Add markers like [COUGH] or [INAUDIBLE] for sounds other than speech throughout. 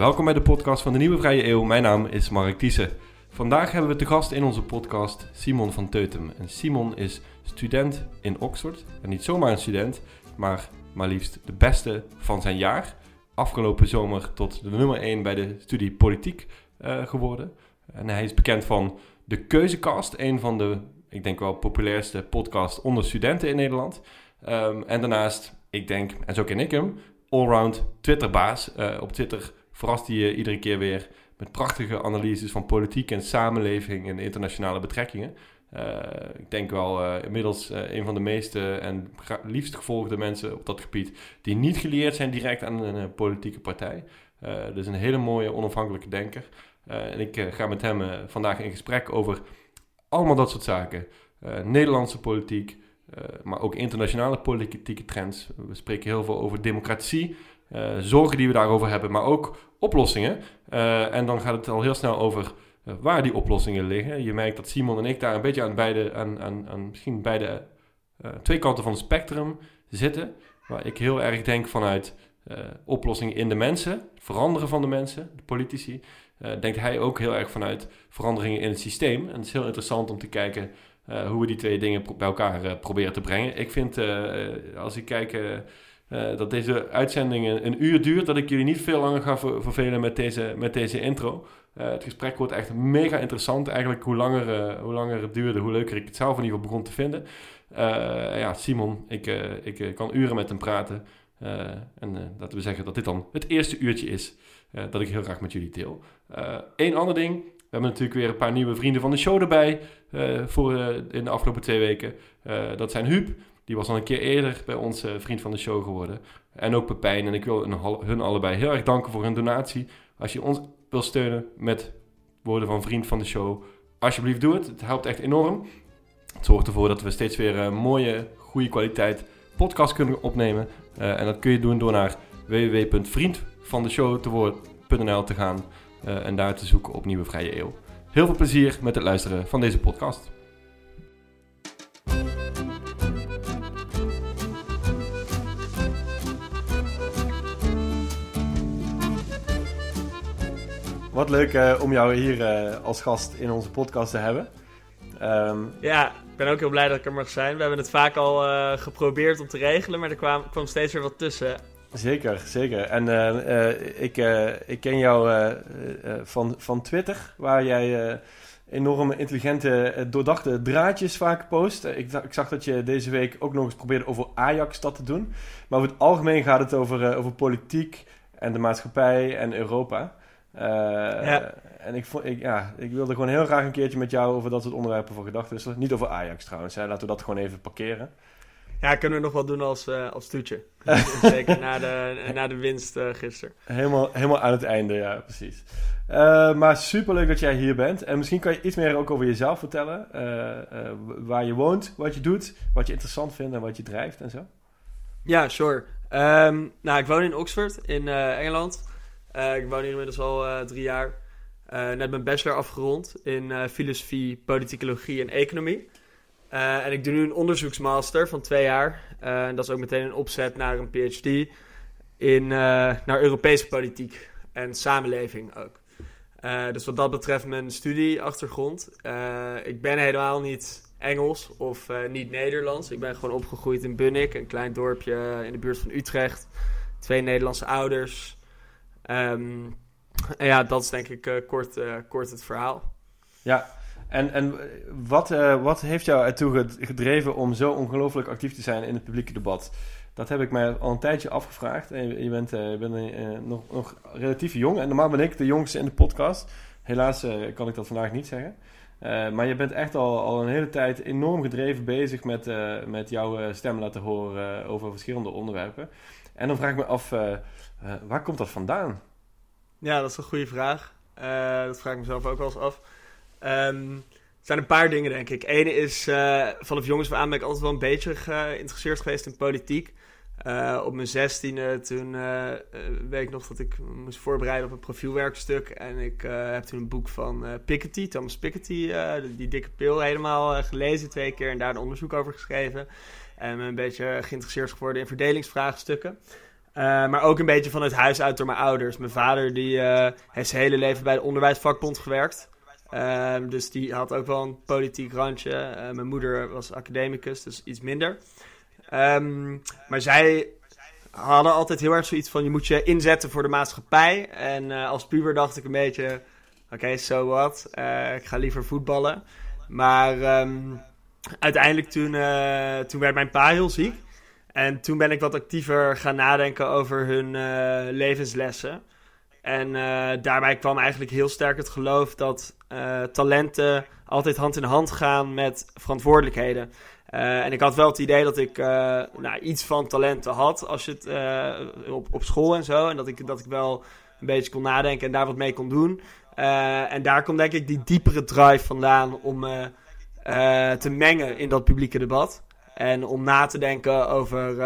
Welkom bij de podcast van de Nieuwe Vrije Eeuw. Mijn naam is Mark Thiessen. Vandaag hebben we te gast in onze podcast Simon van Teutem. En Simon is student in Oxford. En niet zomaar een student, maar maar liefst de beste van zijn jaar. Afgelopen zomer tot de nummer 1 bij de studie politiek uh, geworden. En hij is bekend van de Keuzekast, een van de, ik denk wel, populairste podcasts onder studenten in Nederland. Um, en daarnaast, ik denk, en zo ken ik hem, allround Twitterbaas. Uh, op Twitter verrast hij je iedere keer weer met prachtige analyses van politiek en samenleving en internationale betrekkingen. Uh, ik denk wel uh, inmiddels uh, een van de meeste en liefst gevolgde mensen op dat gebied die niet geleerd zijn direct aan een politieke partij. dus een hele mooie onafhankelijke denker. en ik ga met hem vandaag in gesprek over allemaal dat soort zaken. Nederlandse politiek, maar ook internationale politieke trends. We spreken heel veel over democratie, zorgen die we daarover hebben, maar ook oplossingen. en dan gaat het al heel snel over uh, waar die oplossingen liggen. Je merkt dat Simon en ik daar een beetje aan beide, aan, aan, aan misschien beide twee kanten van het spectrum zitten. Waar ik heel erg denk vanuit oplossingen in de mensen, veranderen van de mensen, de politici. denkt hij ook heel erg vanuit veranderingen in het systeem. En het is heel interessant om te kijken hoe we die twee dingen bij elkaar proberen te brengen. Ik vind, als ik kijk dat deze uitzending een, uur duurt, dat ik jullie niet veel langer ga vervelen met deze, met deze intro. Uh, het gesprek wordt echt mega interessant. Eigenlijk hoe langer, uh, hoe langer het duurde, hoe leuker ik het zelf in ieder geval begon te vinden. Ja, Simon, ik, ik kan uren met hem praten. en laten we zeggen dat dit dan het eerste uurtje is dat ik heel graag met jullie deel. Eén ander ding. We hebben natuurlijk weer een paar nieuwe vrienden van de show erbij voor, in de afgelopen twee weken. dat zijn Huub, die was al een keer eerder bij ons vriend van de show geworden. En ook Pepijn. En ik wil hun allebei heel erg danken voor hun donatie. Als je ons wil steunen met woorden van vriend van de show, alsjeblieft doe het. Het helpt echt enorm. Het zorgt ervoor dat we steeds weer een mooie, goede kwaliteit podcast kunnen opnemen. Uh, en dat kun je doen door naar www.vriendvandeshow.nl te gaan en daar te zoeken op Nieuwe Vrije Eeuw. Heel veel plezier met het luisteren van deze podcast. Wat leuk uh, om jou hier uh, als gast in onze podcast te hebben. Um, ja, ik ben ook heel blij dat ik er mag zijn. We hebben het vaak al uh, geprobeerd om te regelen, maar er kwam, kwam steeds weer wat tussen. Zeker, zeker. En ik, ik ken jou van, van Twitter, waar jij enorm intelligente, doordachte draadjes vaak post. Ik, ik, zag dat je deze week ook nog eens probeerde over Ajax dat te doen. Maar over het algemeen gaat het over, over politiek en de maatschappij en Europa. Uh, ja. En ik, vond, ik, ja, ik wilde gewoon heel graag een keertje met jou over dat soort onderwerpen voor gedachten wisselen. Niet over Ajax trouwens, hè. laten we dat gewoon even parkeren. Ja, kunnen we nog wel doen als, uh, als toetje. [LAUGHS] Zeker na de, na de winst uh, gisteren. Helemaal, helemaal aan het einde, ja, precies. maar superleuk dat jij hier bent. En misschien kan je iets meer ook over jezelf vertellen. waar je woont, wat je doet, wat je interessant vindt en wat je drijft en zo. Ja, sure. Um, nou, ik woon in Oxford in Engeland. Uh, ik woon hier inmiddels al uh, drie jaar. Uh, net mijn bachelor afgerond in filosofie, politicologie en economie. en ik doe nu een onderzoeksmaster van twee jaar. en dat is ook meteen een opzet naar een PhD in, naar Europese politiek en samenleving ook. dus wat dat betreft mijn studieachtergrond. ik ben helemaal niet Engels of niet Nederlands. Ik ben gewoon opgegroeid in Bunnik, een klein dorpje in de buurt van Utrecht. Twee Nederlandse ouders. Um, ja, dat is denk ik uh, kort, uh, kort het verhaal. Ja, en, en wat, uh, wat heeft jou ertoe gedreven om zo ongelooflijk actief te zijn in het publieke debat? Dat heb ik mij al een tijdje afgevraagd. En je bent, je bent nog, nog relatief jong. En normaal ben ik de jongste in de podcast. Helaas kan ik dat vandaag niet zeggen. maar je bent echt al, al een hele tijd enorm gedreven bezig met, met jouw stem laten horen over verschillende onderwerpen. En dan vraag ik me af, uh, waar komt dat vandaan? Ja, dat is een goede vraag. Uh, dat vraag ik mezelf ook wel eens af. Er zijn een paar dingen, denk ik. Ene is, uh, vanaf jongens aan ben ik altijd wel een beetje geïnteresseerd geweest in politiek. op mijn zestiende, toen weet ik nog dat ik moest voorbereiden op een profielwerkstuk. En ik heb toen een boek van Piketty, Thomas Piketty, die dikke pil, helemaal gelezen twee keer. En daar een onderzoek over geschreven. En me een beetje geïnteresseerd geworden in verdelingsvraagstukken. Maar ook een beetje van het huis uit door mijn ouders. Mijn vader die, heeft zijn hele leven bij de onderwijsvakbond gewerkt. Ehm, dus die had ook wel een politiek randje. mijn moeder was academicus, dus iets minder. Ehm, maar zij hadden altijd heel erg zoiets van: je moet je inzetten voor de maatschappij. En als puber dacht ik een beetje: oké, so what? ik ga liever voetballen. Maar ehm, uiteindelijk toen, uh, toen werd mijn pa heel ziek. En toen ben ik wat actiever gaan nadenken over hun uh, levenslessen. En uh, daarbij kwam eigenlijk heel sterk het geloof dat talenten altijd hand in hand gaan met verantwoordelijkheden. en ik had wel het idee dat ik nou, iets van talenten had als je het, op, op school en zo. En dat ik, dat ik wel een beetje kon nadenken en daar wat mee kon doen. en daar komt denk ik die diepere drive vandaan om te mengen in dat publieke debat. En om na te denken over uh,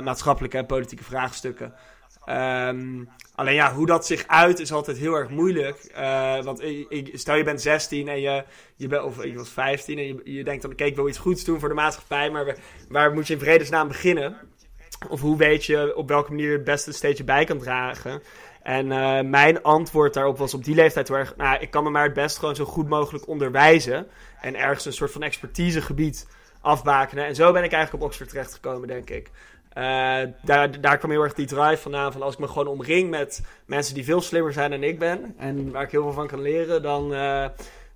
maatschappelijke en politieke vraagstukken. Um, alleen ja, hoe dat zich uit is altijd heel erg moeilijk. Uh, want ik, stel je bent 16 en je, je bent, of ik was 15 en je, je denkt dan, oké, ik wil iets goeds doen voor de maatschappij, maar waar, moet je in vredesnaam beginnen? Of hoe weet je op welke manier je het beste een steentje bij kan dragen? En uh, mijn antwoord daarop was op die leeftijd heel erg... Nou, ik kan me maar het best gewoon zo goed mogelijk onderwijzen. En ergens een soort van expertisegebied afbakenen. En zo ben ik eigenlijk op Oxford terechtgekomen, denk ik. Uh, daar, daar kwam heel erg die drive vandaan. Van als ik me gewoon omring met mensen die veel slimmer zijn dan ik ben. En waar ik heel veel van kan leren. Dan, uh,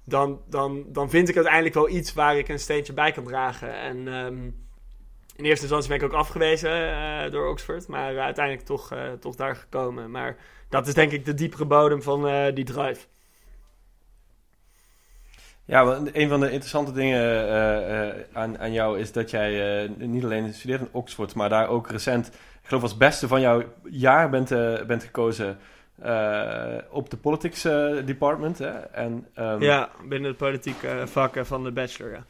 dan, dan, dan vind ik uiteindelijk wel iets waar ik een steentje bij kan dragen. En um, in eerste instantie ben ik ook afgewezen uh, door Oxford. Maar uiteindelijk toch, toch daar gekomen. Maar dat is denk ik de diepere bodem van die drive. Ja, een van de interessante dingen uh, uh, aan, aan jou is dat jij niet alleen studeert in Oxford, maar daar ook recent, ik geloof als beste van jouw jaar bent, bent gekozen op de politics department. Hè? En, um, ja, binnen de politieke vakken van de bachelor, ja.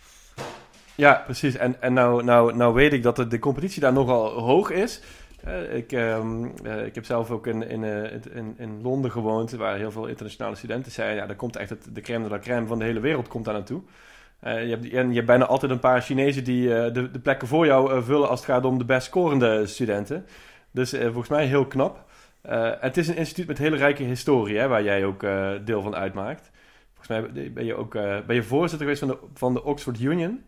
Ja, precies. En, en nou, nou, nou weet ik dat de, de competitie daar nogal hoog is. Uh, ik, um, uh, ik heb zelf ook in, in, uh, in, in Londen gewoond, waar heel veel internationale studenten zijn. Ja, daar komt echt het, de crème de la crème van de hele wereld komt daar naartoe. je, hebt, en je hebt bijna altijd een paar Chinezen die de, de plekken voor jou vullen als het gaat om de best scorende studenten. Dus volgens mij heel knap. het is een instituut met hele rijke historie, hè, waar jij ook deel van uitmaakt. Volgens mij ben je ook ben je voorzitter geweest van de, van de Oxford Union.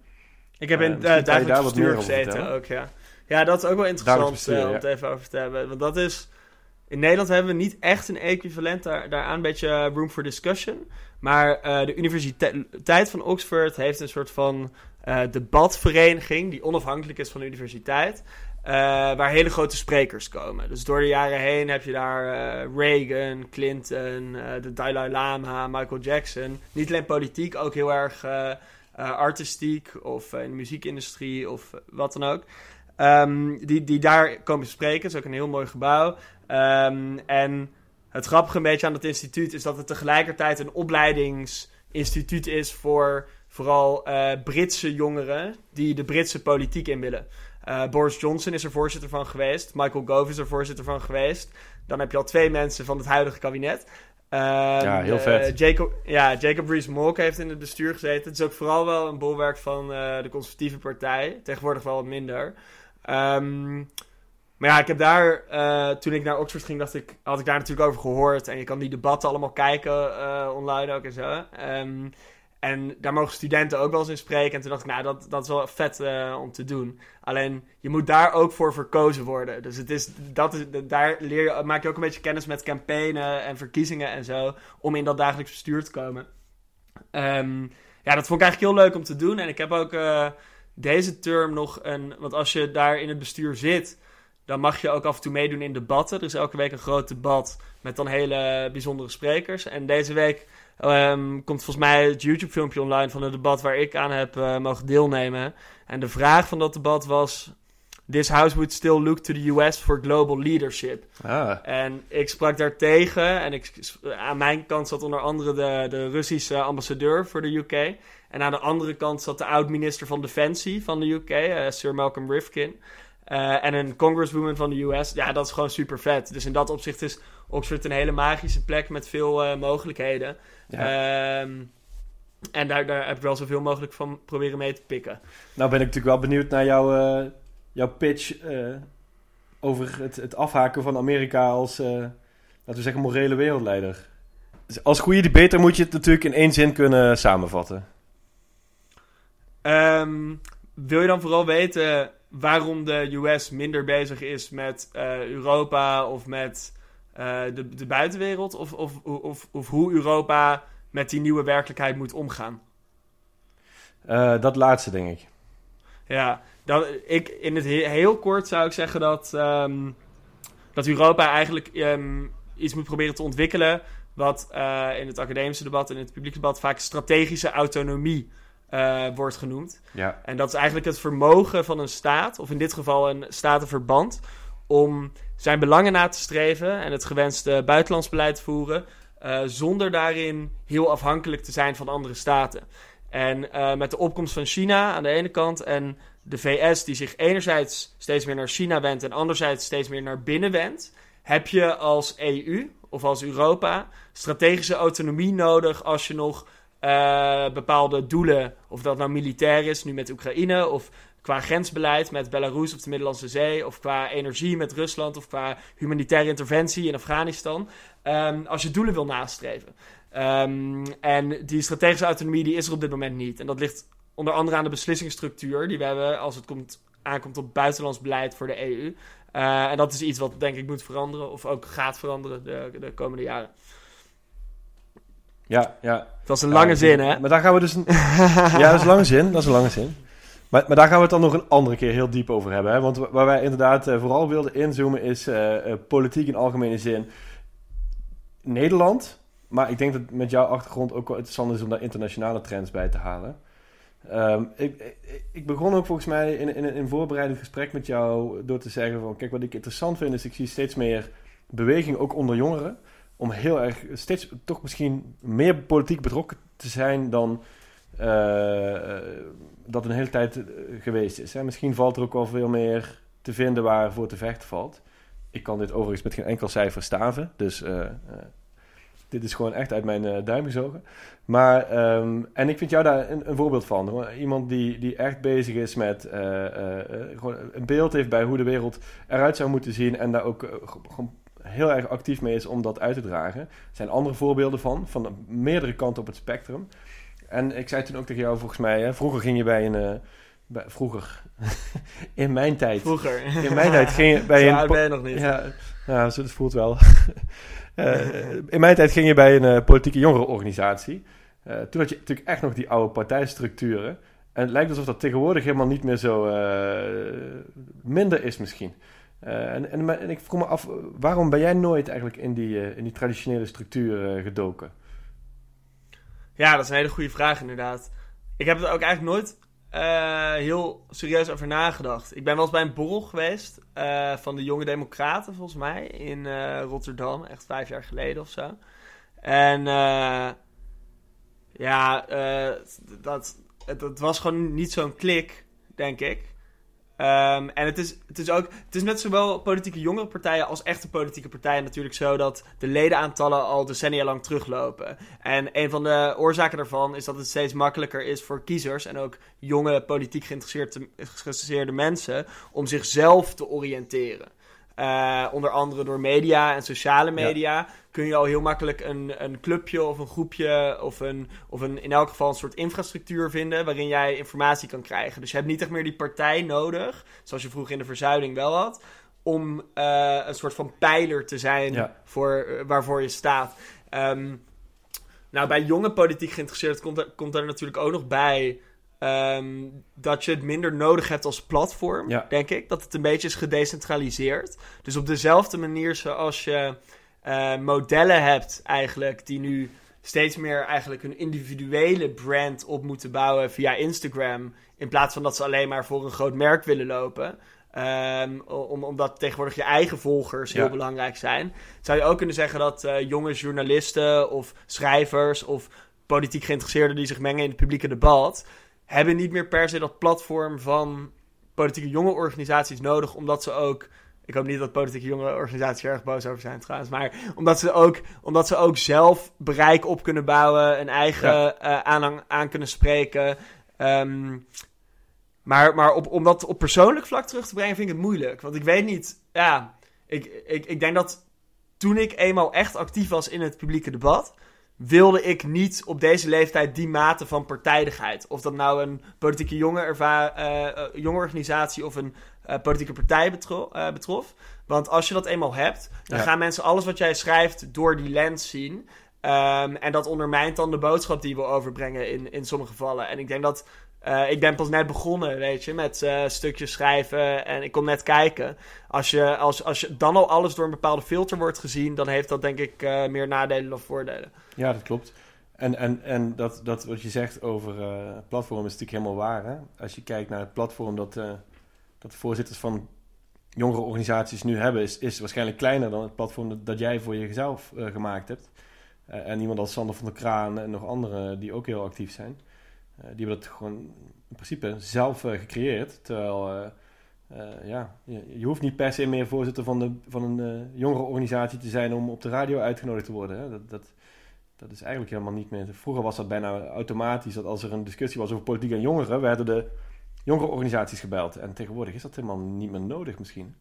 Ik heb in uh, bestuur gezeten ook, ja. Ja, dat is ook wel interessant uh, om het even over te hebben. Want dat is... In Nederland hebben we niet echt een equivalent daar, daaraan. Een beetje eh, room for discussion. Maar uh, de Universiteit van Oxford heeft een soort van uh, debatvereniging... die onafhankelijk is van de universiteit... waar hele grote sprekers komen. Dus door de jaren heen heb je daar Reagan, Clinton, de Dalai Lama, Michael Jackson. Niet alleen politiek, ook heel erg artistiek of in de muziekindustrie of wat dan ook. Um, die, die daar komen spreken. Het is ook een heel mooi gebouw. Um, en het grappige een beetje aan dat instituut is dat het tegelijkertijd een opleidingsinstituut is voor vooral uh, Britse jongeren die de Britse politiek in willen. Uh, Boris Johnson is er voorzitter van geweest. Michael Gove is er voorzitter van geweest. Dan heb je al twee mensen van het huidige kabinet. Um, ja, heel vet. Uh, Jacob, ja, Jacob Rees-Mogg heeft in het bestuur gezeten. Het is ook vooral wel een bolwerk van de conservatieve partij. Tegenwoordig wel wat minder. Um, maar ja, ik heb daar, uh, toen ik naar Oxford ging, dacht ik, had ik daar natuurlijk over gehoord. En je kan die debatten allemaal kijken uh, online ook en zo. Um, en daar mogen studenten ook wel eens in spreken. En toen dacht ik, nou, dat, dat is wel vet uh, om te doen. Alleen, je moet daar ook voor verkozen worden. Dus het is, dat is, daar leer je, maak je ook een beetje kennis met campaignen en verkiezingen en zo. Om in dat dagelijks bestuur te komen. Um, ja, dat vond ik eigenlijk heel leuk om te doen. En ik heb ook deze term nog een. Want als je daar in het bestuur zit, dan mag je ook af en toe meedoen in debatten. Er is elke week een groot debat met dan hele bijzondere sprekers. En deze week um, komt volgens mij het YouTube-filmpje online van het debat waar ik aan heb uh, mogen deelnemen. En de vraag van dat debat was. This house would still look to the US for global leadership. Ah. En ik sprak daar tegen. En ik, aan mijn kant zat onder andere de, de Russische ambassadeur voor de UK. En aan de andere kant zat de oud-minister van Defensie van de UK, uh, eh, Sir Malcolm Rifkin. Uh, en een congresswoman van de US. Ja, dat is gewoon super vet. Dus in dat opzicht is Oxford een hele magische plek met veel uh, mogelijkheden. Ja. Um, en daar, daar heb ik wel zoveel mogelijk van proberen mee te pikken. Nou ben ik natuurlijk wel benieuwd naar jouw, jouw pitch over het, het afhaken van Amerika als, laten we zeggen, morele wereldleider. Dus als goede debater moet je het natuurlijk in één zin kunnen samenvatten. Um, wil je dan vooral weten waarom de US minder bezig is met uh, Europa of met uh, de, de buitenwereld? Of, of, of, of hoe Europa met die nieuwe werkelijkheid moet omgaan? Uh, dat laatste, denk ik. Ja, dan, ik, in het heel kort zou ik zeggen dat, um, dat Europa eigenlijk um, iets moet proberen te ontwikkelen. Wat in het academische debat en in het publieke debat vaak strategische autonomie uh, wordt genoemd. Ja. En dat is eigenlijk het vermogen van een staat, of in dit geval een statenverband, om zijn belangen na te streven en het gewenste buitenlands beleid te voeren, uh, zonder daarin heel afhankelijk te zijn van andere staten. En uh, met de opkomst van China aan de ene kant en de VS die zich enerzijds steeds meer naar China wendt en anderzijds steeds meer naar binnen wendt, heb je als EU of als Europa strategische autonomie nodig als je nog uh, bepaalde doelen, of dat nou militair is, nu met Oekraïne, of qua grensbeleid met Belarus of de Middellandse Zee, of qua energie met Rusland, of qua humanitaire interventie in Afghanistan, um, als je doelen wil nastreven. Um, en die strategische autonomie die is er op dit moment niet. En dat ligt onder andere aan de beslissingsstructuur die we hebben als het komt, aankomt op buitenlands beleid voor de EU. Uh, en dat is iets wat denk ik moet veranderen, of ook gaat veranderen de, de komende jaren. Ja, ja. Dat is een lange ja, zin, hè? Maar daar gaan we dus... Een... ja, dat is een lange zin. Dat is een lange zin. Maar, maar daar gaan we het dan nog een andere keer heel diep over hebben. Hè? Want waar wij inderdaad uh, vooral wilden inzoomen is uh, uh, politiek in algemene zin. Nederland. Maar ik denk dat met jouw achtergrond ook wel interessant is om daar internationale trends bij te halen. Um, ik, ik, begon ook volgens mij in, in, in een voorbereidend gesprek met jou door te zeggen van... Kijk, wat ik interessant vind is, ik zie steeds meer beweging ook onder jongeren om heel erg steeds toch misschien meer politiek betrokken te zijn dan uh, dat een hele tijd geweest is. Hè. Misschien valt er ook wel veel meer te vinden waar voor te vechten valt. Ik kan dit overigens met geen enkel cijfer staven, dus uh, dit is gewoon echt uit mijn duim gezogen. Maar, um, en ik vind jou daar een, een voorbeeld van. Iemand die, die echt bezig is met gewoon een beeld heeft bij hoe de wereld eruit zou moeten zien en daar ook gewoon heel erg actief mee is om dat uit te dragen. Er zijn andere voorbeelden van, van meerdere kanten op het spectrum. En ik zei toen ook tegen jou, volgens mij, hè, vroeger ging je bij een... Uh, bij, vroeger, [LAUGHS] in mijn tijd. Vroeger. In mijn tijd ging je bij [LAUGHS] een... ben je nog niet. Ja, ja zo, dat voelt wel. uh, [LAUGHS] in mijn tijd ging je bij een uh, politieke jongerenorganisatie. toen had je natuurlijk echt nog die oude partijstructuren. En het lijkt alsof dat tegenwoordig helemaal niet meer zo minder is misschien. Uh, en, en, ik vroeg me af, waarom ben jij nooit eigenlijk in die, uh, in die traditionele structuur uh, gedoken? Ja, dat is een hele goede vraag inderdaad. Ik heb er ook eigenlijk nooit heel serieus over nagedacht. Ik ben wel eens bij een borrel geweest van de Jonge Democraten, volgens mij, in Rotterdam, echt vijf jaar geleden of zo. En ja, dat, het was gewoon niet zo'n klik, denk ik. Um, en het is, het is ook, het is met zowel politieke jongere partijen als echte politieke partijen natuurlijk zo dat de ledenaantallen al decennia lang teruglopen. En een van de oorzaken daarvan is dat het steeds makkelijker is voor kiezers en ook jonge politiek geïnteresseerde, geïnteresseerde mensen om zichzelf te oriënteren. Uh, onder andere door media en sociale media ja. kun je al heel makkelijk een, een clubje of een groepje of, een, of een, in elk geval een soort infrastructuur vinden waarin jij informatie kan krijgen. Dus je hebt niet echt meer die partij nodig, zoals je vroeger in de verzuiling wel had, om uh, een soort van pijler te zijn ja. voor, uh, waarvoor je staat. Um, nou, bij jonge politiek geïnteresseerd komt komt er natuurlijk ook nog bij Um, dat je het minder nodig hebt als platform, ja. denk ik. Dat het een beetje is gedecentraliseerd. Dus op dezelfde manier zoals je uh, modellen hebt eigenlijk... die nu steeds meer eigenlijk een individuele brand op moeten bouwen via Instagram... in plaats van dat ze alleen maar voor een groot merk willen lopen... Um, om, omdat tegenwoordig je eigen volgers heel Ja. belangrijk zijn. Zou je ook kunnen zeggen dat uh, jonge journalisten of schrijvers... of politiek geïnteresseerden die zich mengen in het publieke debat hebben niet meer per se dat platform van politieke jonge organisaties nodig, omdat ze ook. Ik hoop niet dat politieke jonge organisaties er erg boos over zijn trouwens. Maar omdat ze ook, omdat ze ook zelf bereik op kunnen bouwen. Een eigen Ja. uh, aanhang aan kunnen spreken. Um, maar maar op, om dat op persoonlijk vlak terug te brengen vind ik het moeilijk. Want ik weet niet, ja, ik, ik, ik denk dat toen ik eenmaal echt actief was in het publieke debat, wilde ik niet op deze leeftijd die mate van partijdigheid. Of dat nou een politieke jonge, erva uh, jonge organisatie of een uh, politieke partij betro uh, betrof. Want als je dat eenmaal hebt, dan gaan mensen alles wat jij schrijft door die lens zien. Um, en dat ondermijnt dan de boodschap die we overbrengen in, in sommige gevallen. En ik denk dat uh, ik ben pas net begonnen, weet je, met uh, stukjes schrijven en ik kom net kijken. Als je, als, als je dan al alles door een bepaalde filter wordt gezien, dan heeft dat denk ik uh, meer nadelen dan voordelen. Ja, dat klopt. En, en, en dat, dat wat je zegt over platform is natuurlijk helemaal waar. Hè? Als je kijkt naar het platform dat, dat de voorzitters van jongere organisaties nu hebben, is, is waarschijnlijk kleiner dan het platform dat, dat jij voor jezelf gemaakt hebt. en iemand als Sander van der Kraan en nog anderen die ook heel actief zijn. Eh, die hebben dat gewoon in principe zelf eh, gecreëerd. Terwijl, eh, ja, je, je, hoeft niet per se meer voorzitter van, de, van een jongere organisatie te zijn om op de radio uitgenodigd te worden. Hè? Dat, dat, dat is eigenlijk helemaal niet meer. Vroeger was dat bijna automatisch dat als er een discussie was over politiek en jongeren, werden de jongere organisaties gebeld. En tegenwoordig is dat helemaal niet meer nodig misschien.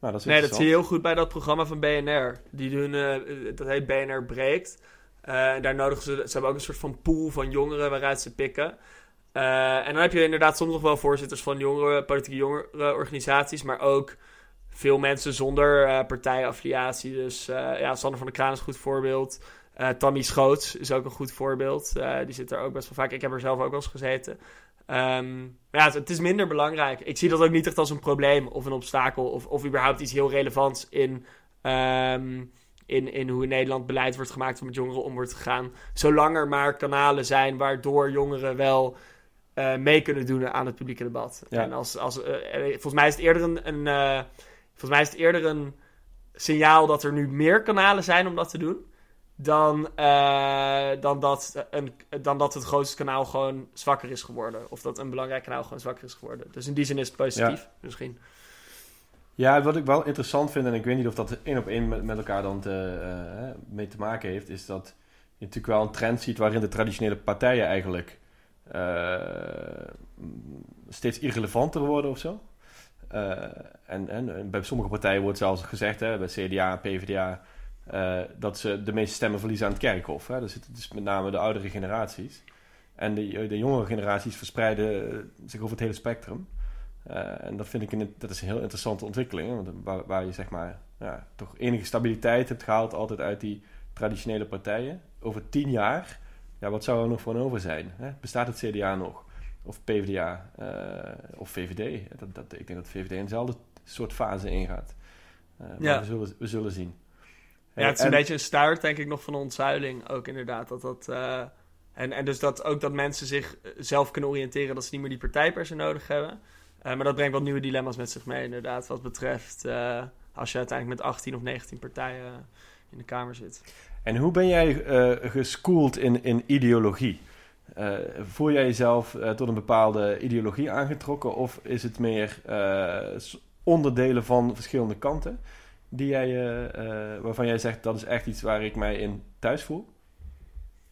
Nou, dat is nee, dat zie je heel goed bij dat programma van BNR. Die doen, dat heet BNR Breekt. Uh, daar nodigen ze, ze hebben ook een soort van pool van jongeren waaruit ze pikken. Uh, en dan heb je inderdaad soms nog wel voorzitters van jongeren, politieke jongere organisaties, maar ook veel mensen zonder uh, partijaffiliatie. Dus ja, Sander van der Kraan is een goed voorbeeld. Tammy Schoots is ook een goed voorbeeld. die zit er ook best wel vaak. Ik heb er zelf ook wel eens gezeten. Um, maar ja, het, is minder belangrijk. Ik zie dat ook niet echt als een probleem of een obstakel of, of überhaupt iets heel relevants in um, in, in hoe in Nederland beleid wordt gemaakt om met jongeren om wordt gegaan. Zolang er maar kanalen zijn waardoor jongeren wel uh, mee kunnen doen aan het publieke debat. En als, als, uh, volgens mij is het eerder een, een uh, volgens mij is het eerder een signaal dat er nu meer kanalen zijn om dat te doen. Dan, dan, dat een, dan dat het grootste kanaal gewoon zwakker is geworden. Of dat een belangrijk kanaal gewoon zwakker is geworden. Dus in die zin is het positief, ja. misschien. Ja, wat ik wel interessant vind, en ik weet niet of dat één op één met, elkaar dan te, uh, mee te maken heeft, is dat je natuurlijk wel een trend ziet waarin de traditionele partijen eigenlijk uh, steeds irrelevanter worden of zo. En, en, bij sommige partijen wordt zelfs gezegd, hè, bij CDA PvdA, dat ze de meeste stemmen verliezen aan het kerkhof. Hè. Zitten dus met name de oudere generaties. En de, de jongere generaties verspreiden zich over het hele spectrum. Uh, en dat vind ik een, dat is een heel interessante ontwikkeling. Waar, waar je zeg maar ja, toch enige stabiliteit hebt gehaald altijd uit die traditionele partijen. Over tien jaar, ja, wat zou er nog van over zijn? Hè? Bestaat het CDA nog? Of PvdA? Uh, of VVD? Dat, dat, ik denk dat VVD in dezelfde soort fase ingaat. Uh, ja. we, zullen, we zullen zien. Ja, het is een beetje een stuart, denk ik, nog van ontzuiling ook inderdaad. Dat dat... En, en dus dat ook dat mensen zich zelf kunnen oriënteren dat ze niet meer die partij per se nodig hebben. Uh, maar dat brengt wat nieuwe dilemma's met zich mee, inderdaad. Wat betreft uh, als je uiteindelijk met 18 of 19 partijen in de Kamer zit. En hoe ben jij uh, geschoold in, in ideologie? voel jij jezelf tot een bepaalde ideologie aangetrokken? Of is het meer onderdelen van verschillende kanten die jij, waarvan jij zegt dat is echt iets waar ik mij in thuis voel?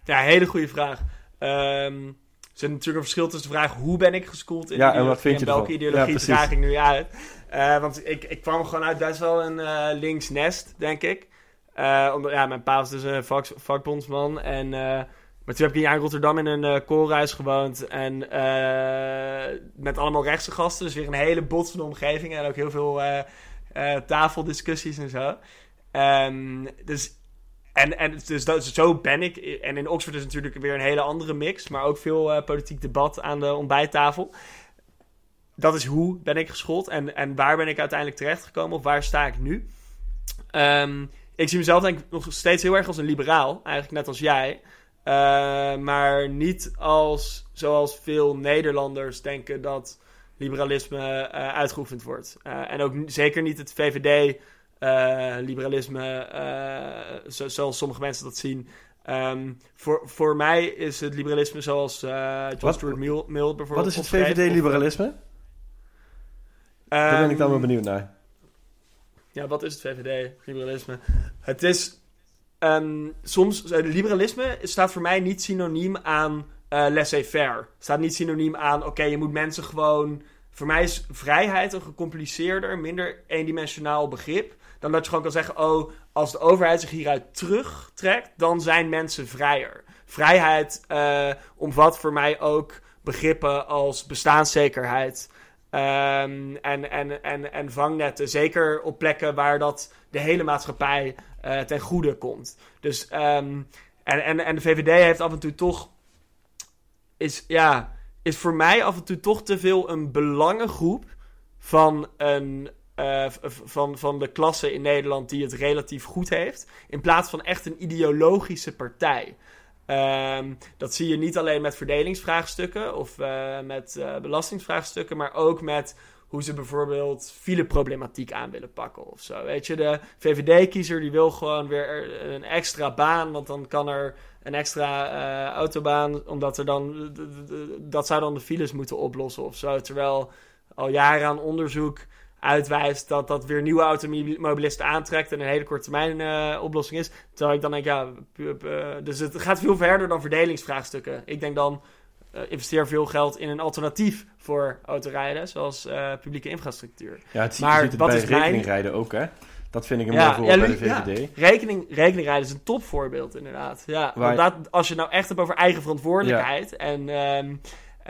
Ja, hele goede vraag. Um, zit natuurlijk een verschil tussen de vraag hoe ben ik geschoold in ja, en, wat vind je welke ideologie ja, draag ik nu uit. Uh, want ik, ik kwam gewoon uit best wel een uh, links nest, denk ik. Uh, omdat, ja, mijn pa was dus een vak, vakbondsman. En, maar toen heb ik jaar in Rotterdam in een koolhuis gewoond. En met allemaal rechtse gasten. Dus weer een hele botsende omgeving. En ook heel veel tafeldiscussies en zo. Um, dus en, en dus zo ben ik. En in Oxford is natuurlijk weer een hele andere mix. Maar ook veel uh, politiek debat aan de ontbijttafel. Dat is hoe ben ik geschoold. En, en waar ben ik uiteindelijk terechtgekomen? Of waar sta ik nu? Um, ik zie mezelf denk ik nog steeds heel erg als een liberaal. Eigenlijk net als jij. Uh, maar niet als, zoals veel Nederlanders denken dat liberalisme uh, uitgeoefend wordt. en ook zeker niet het VVD uh, liberalisme, uh, zo, zoals sommige mensen dat zien. Um, voor, voor mij is het liberalisme zoals uh, John Stuart Mill, bijvoorbeeld. Wat is het VVD-liberalisme? Daar ben ik dan wel ehm, benieuwd naar. Ja, wat is het VVD-liberalisme? Het is um, soms, liberalisme staat voor mij niet synoniem aan laissez-faire. staat niet synoniem aan, oké, okay, je moet mensen gewoon voor mij is vrijheid een gecompliceerder, minder eendimensionaal begrip. Dan dat je gewoon kan zeggen: oh, als de overheid zich hieruit terugtrekt, dan zijn mensen vrijer. Vrijheid uh, omvat voor mij ook begrippen als bestaanszekerheid. Um, en, en, en, en vangnetten. Zeker op plekken waar dat de hele maatschappij uh, ten goede komt. Dus, um, en, en, en de VVD heeft af en toe toch. Is, ja, is voor mij af en toe toch te veel een belangengroep van, een, uh, van, van de klasse in Nederland die het relatief goed heeft. In plaats van echt een ideologische partij. Um, dat zie je niet alleen met verdelingsvraagstukken of uh, met uh, belastingsvraagstukken, maar ook met hoe ze bijvoorbeeld fileproblematiek aan willen pakken of zo. Weet je, de VVD-kiezer die wil gewoon weer een extra baan, want dan kan er een extra autobaan, omdat er dan, dat zou dan de files moeten oplossen of zo. Terwijl al jaren aan onderzoek uitwijst dat dat weer nieuwe automobilisten aantrekt en een hele korte termijn uh, oplossing is. Terwijl ik dan denk, ja, dus het gaat veel verder dan verdelingsvraagstukken. Ik denk dan, uh, investeer veel geld in een alternatief voor autorijden, zoals uh, publieke infrastructuur. Ja, het, maar ziet het bij rekeningrijden ook, hè? Dat vind ik een mooi voorbeeld ja, bij de VVD. Ja. Rekening, rekeningrijden is een topvoorbeeld, inderdaad. Ja, want dat, als je nou echt hebt over eigen verantwoordelijkheid en um,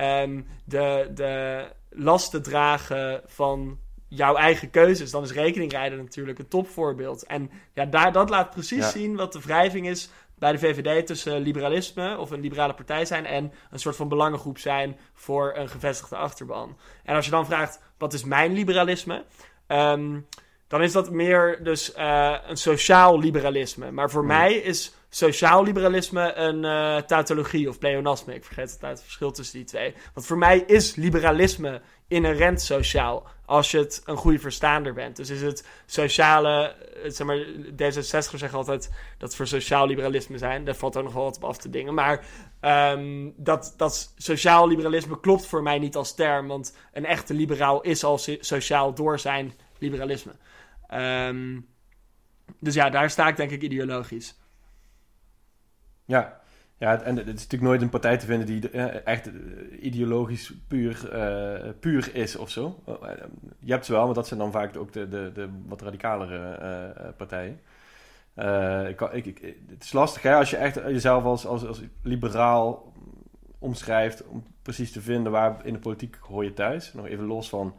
um, de, de lasten dragen van jouw eigen keuzes, dan is rekeningrijden natuurlijk een topvoorbeeld. En ja, daar, dat laat precies zien wat de wrijving is bij de VVD tussen liberalisme of een liberale partij zijn en een soort van belangengroep zijn voor een gevestigde achterban. En als je dan vraagt, wat is mijn liberalisme? Um, dan is dat meer dus uh, een sociaal liberalisme. Maar voor mij is sociaal liberalisme een uh, tautologie of pleonasme. Ik vergeet altijd het verschil tussen die twee. Want voor mij is liberalisme inherent sociaal. Als je het een goede verstaander bent. Dus is het sociale. Eh, zeg maar, D66 zeggen altijd dat voor sociaal liberalisme zijn. Daar valt ook nog wel wat op af te dingen. Maar um, dat, dat sociaal liberalisme klopt voor mij niet als term. Want een echte liberaal is al sociaal door zijn liberalisme. Um, dus ja, daar sta ik denk ik ideologisch. Ja, ja, en het is natuurlijk nooit een partij te vinden die eh, echt eh, ideologisch puur, uh, puur is of zo. Je hebt ze wel, maar dat zijn dan vaak ook de, de, de wat radicalere partijen. Ik, ik, het is lastig hè, als je echt jezelf als, als, als liberaal omschrijft om precies te vinden waar in de politiek hoor je thuis. Nog even los van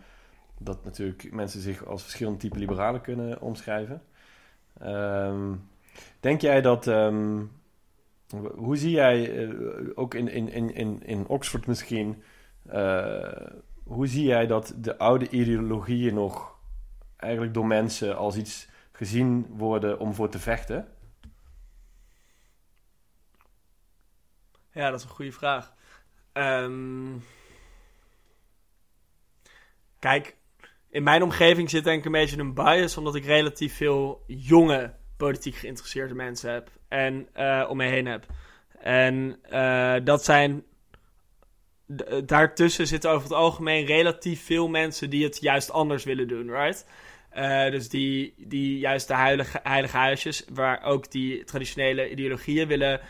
dat natuurlijk mensen zich als verschillende type liberalen kunnen omschrijven. Um, denk jij dat. Um, hoe zie jij, uh, ook in, in, in, in Oxford misschien, uh, hoe zie jij dat de oude ideologieën nog eigenlijk door mensen als iets gezien worden om voor te vechten? Ja, dat is een goede vraag. Um, kijk, in mijn omgeving zit denk ik een beetje een bias, omdat ik relatief veel jonge politiek geïnteresseerde mensen heb en uh, om me heen heb. En uh, dat zijn. Daartussen zitten over het algemeen relatief veel mensen die het juist anders willen doen, right? Dus die, die juist de heilige, heilige huisjes, waar ook die traditionele ideologieën willen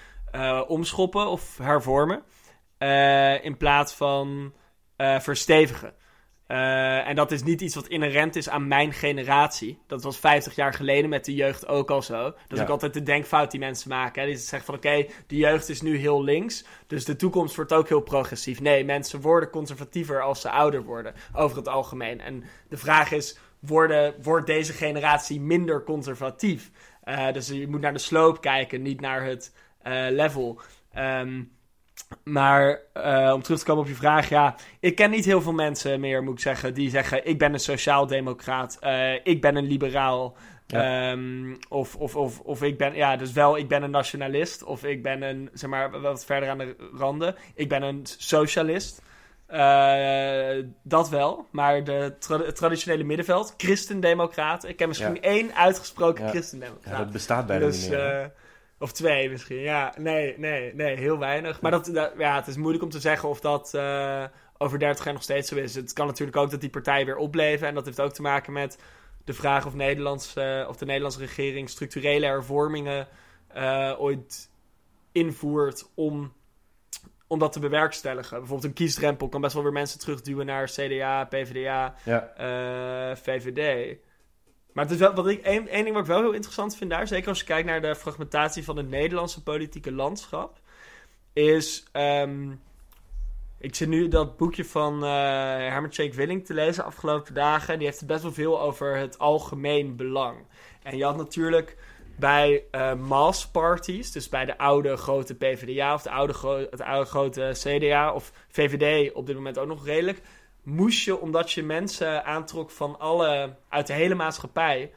omschoppen of hervormen, in plaats van verstevigen. Uh, en dat is niet iets wat inherent is aan mijn generatie. Dat was 50 jaar geleden met de jeugd ook al zo. Dat is ook altijd de denkfout die mensen maken. Hè? Die zeggen van oké, okay, de jeugd is nu heel links. Dus de toekomst wordt ook heel progressief. Nee, mensen worden conservatiever als ze ouder worden. Over het algemeen. En de vraag is, worden, wordt deze generatie minder conservatief? Uh, dus je moet naar de sloop kijken, niet naar het uh, level. Um, maar uh, om terug te komen op je vraag, ja, ik ken niet heel veel mensen meer, moet ik zeggen, die zeggen: ik ben een sociaaldemocraat, uh, ik ben een liberaal. Ja. Um, of, of, of, of ik ben, ja, dus wel, ik ben een nationalist. Of ik ben een, zeg maar, wat verder aan de randen. Ik ben een socialist. Uh, dat wel, maar de tra het traditionele middenveld, christendemocraat. Ik ken misschien ja. één uitgesproken ja. christendemocraat. Ja, dat bestaat bijna dus, niet meer. Of twee misschien, ja. Nee, nee, nee, heel weinig. Maar dat, ja, het is moeilijk om te zeggen of dat uh, over 30 jaar nog steeds zo is. Het kan natuurlijk ook dat die partijen weer opleven. En dat heeft ook te maken met de vraag of, Nederlands, uh, of de Nederlandse regering structurele hervormingen uh, ooit invoert om om dat te bewerkstelligen. Bijvoorbeeld een kiesdrempel kan best wel weer mensen terugduwen naar CDA, PvdA, Ja. eh, VVD. Maar het is wel, wat ik, één, ding wat ik wel heel interessant vind daar, zeker als je kijkt naar de fragmentatie van het Nederlandse politieke landschap, is. ehm, ik zit nu dat boekje van eh Herman Tjeek Willing te lezen afgelopen dagen. En die heeft het best wel veel over het algemeen belang. En je had natuurlijk bij eh mass parties, dus bij de oude grote PvdA of de oude, het oude grote CDA of VVD op dit moment ook nog redelijk, moest je, omdat je mensen aantrok van alle, uit de hele maatschappij,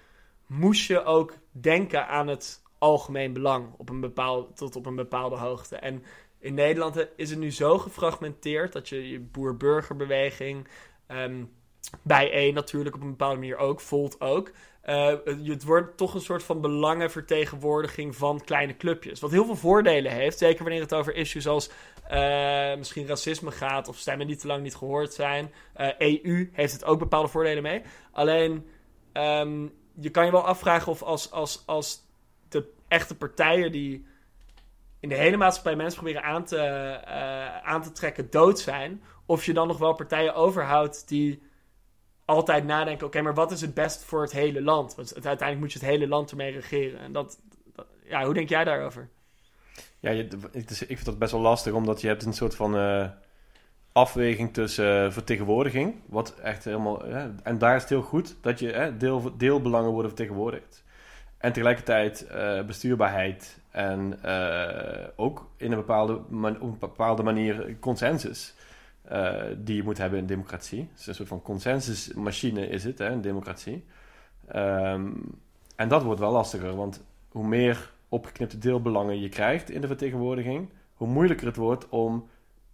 moest je ook denken aan het algemeen belang op een bepaald, tot op een bepaalde hoogte. En in Nederland is het nu zo gefragmenteerd dat je je boer-burgerbeweging, ehm bij één natuurlijk op een bepaalde manier ook, Volt ook. eh, het wordt toch een soort van belangenvertegenwoordiging van kleine clubjes. Wat heel veel voordelen heeft, zeker wanneer het over issues als eh, misschien racisme gaat of stemmen die te lang niet gehoord zijn. Eh, EU heeft het ook bepaalde voordelen mee. Alleen, ehm, je kan je wel afvragen of als, als, als de echte partijen die in de hele maatschappij mensen proberen aan te, eh, aan te trekken dood zijn, of je dan nog wel partijen overhoudt die altijd nadenken: oké, maar wat is het best voor het hele land? Want uiteindelijk moet je het hele land ermee regeren. En dat- ja, hoe denk jij daarover? Ja, ik vind dat best wel lastig, omdat je hebt een soort van eh, afweging tussen eh, vertegenwoordiging, wat echt helemaal... en daar is het heel goed dat je deel, deelbelangen worden vertegenwoordigd. En tegelijkertijd eh, bestuurbaarheid en ook in een bepaalde, man- op een bepaalde manier consensus die je moet hebben in democratie. Is een soort van consensusmachine is het, hè, een democratie. Ehm, en dat wordt wel lastiger, want hoe meer opgeknipte deelbelangen je krijgt in de vertegenwoordiging, hoe moeilijker het wordt om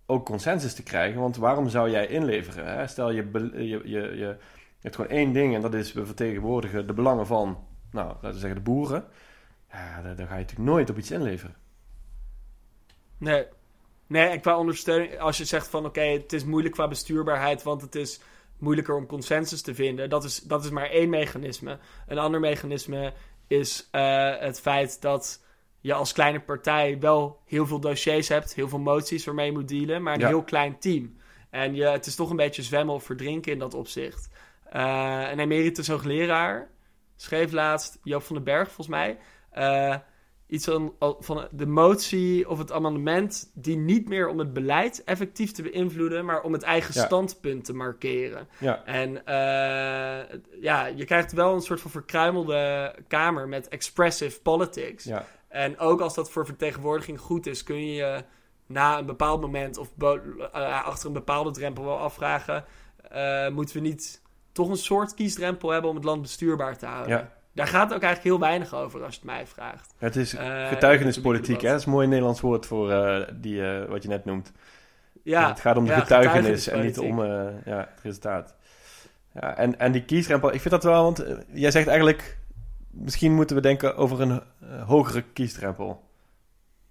ook consensus te krijgen. Want waarom zou jij inleveren? Hè? Stel je, je, je, je, hebt gewoon één ding en dat is we vertegenwoordigen de belangen van, nou, laten we zeggen de boeren. Ja, dan, ga je natuurlijk nooit op iets inleveren. Nee. Nee, qua ondersteuning, als je zegt van oké, het is moeilijk qua bestuurbaarheid, want het is moeilijker om consensus te vinden. Dat is, dat is maar één mechanisme. Een ander mechanisme is eh, het feit dat je als kleine partij wel heel veel dossiers hebt, heel veel moties waarmee je moet dealen, maar een Ja. heel klein team. En je, het is toch een beetje zwemmen of verdrinken in dat opzicht. Eh, een emeritus hoogleraar schreef laatst, Joop van den Berg volgens mij, eh, iets van, van de motie of het amendement die niet meer om het beleid effectief te beïnvloeden, maar om het eigen Ja. standpunt te markeren. Ja, En eh, ja, je krijgt wel een soort van verkruimelde kamer met expressive politics. ja. En ook als dat voor vertegenwoordiging goed is, kun je je na een bepaald moment of eh, achter een bepaalde drempel wel afvragen: eh, moeten we niet toch een soort kiesdrempel hebben om het land bestuurbaar te houden? ja. Daar gaat het ook eigenlijk heel weinig over als je het mij vraagt. Het is Eh, getuigenispolitiek, hè? het Dat is een mooi Nederlands woord voor eh, die, eh, wat je net noemt. Ja, het gaat om de ja, getuigenis en niet om ja, het resultaat. Ja, en, en die kiesdrempel, ik vind dat wel, want jij zegt eigenlijk, misschien moeten we denken over een hogere kiesdrempel.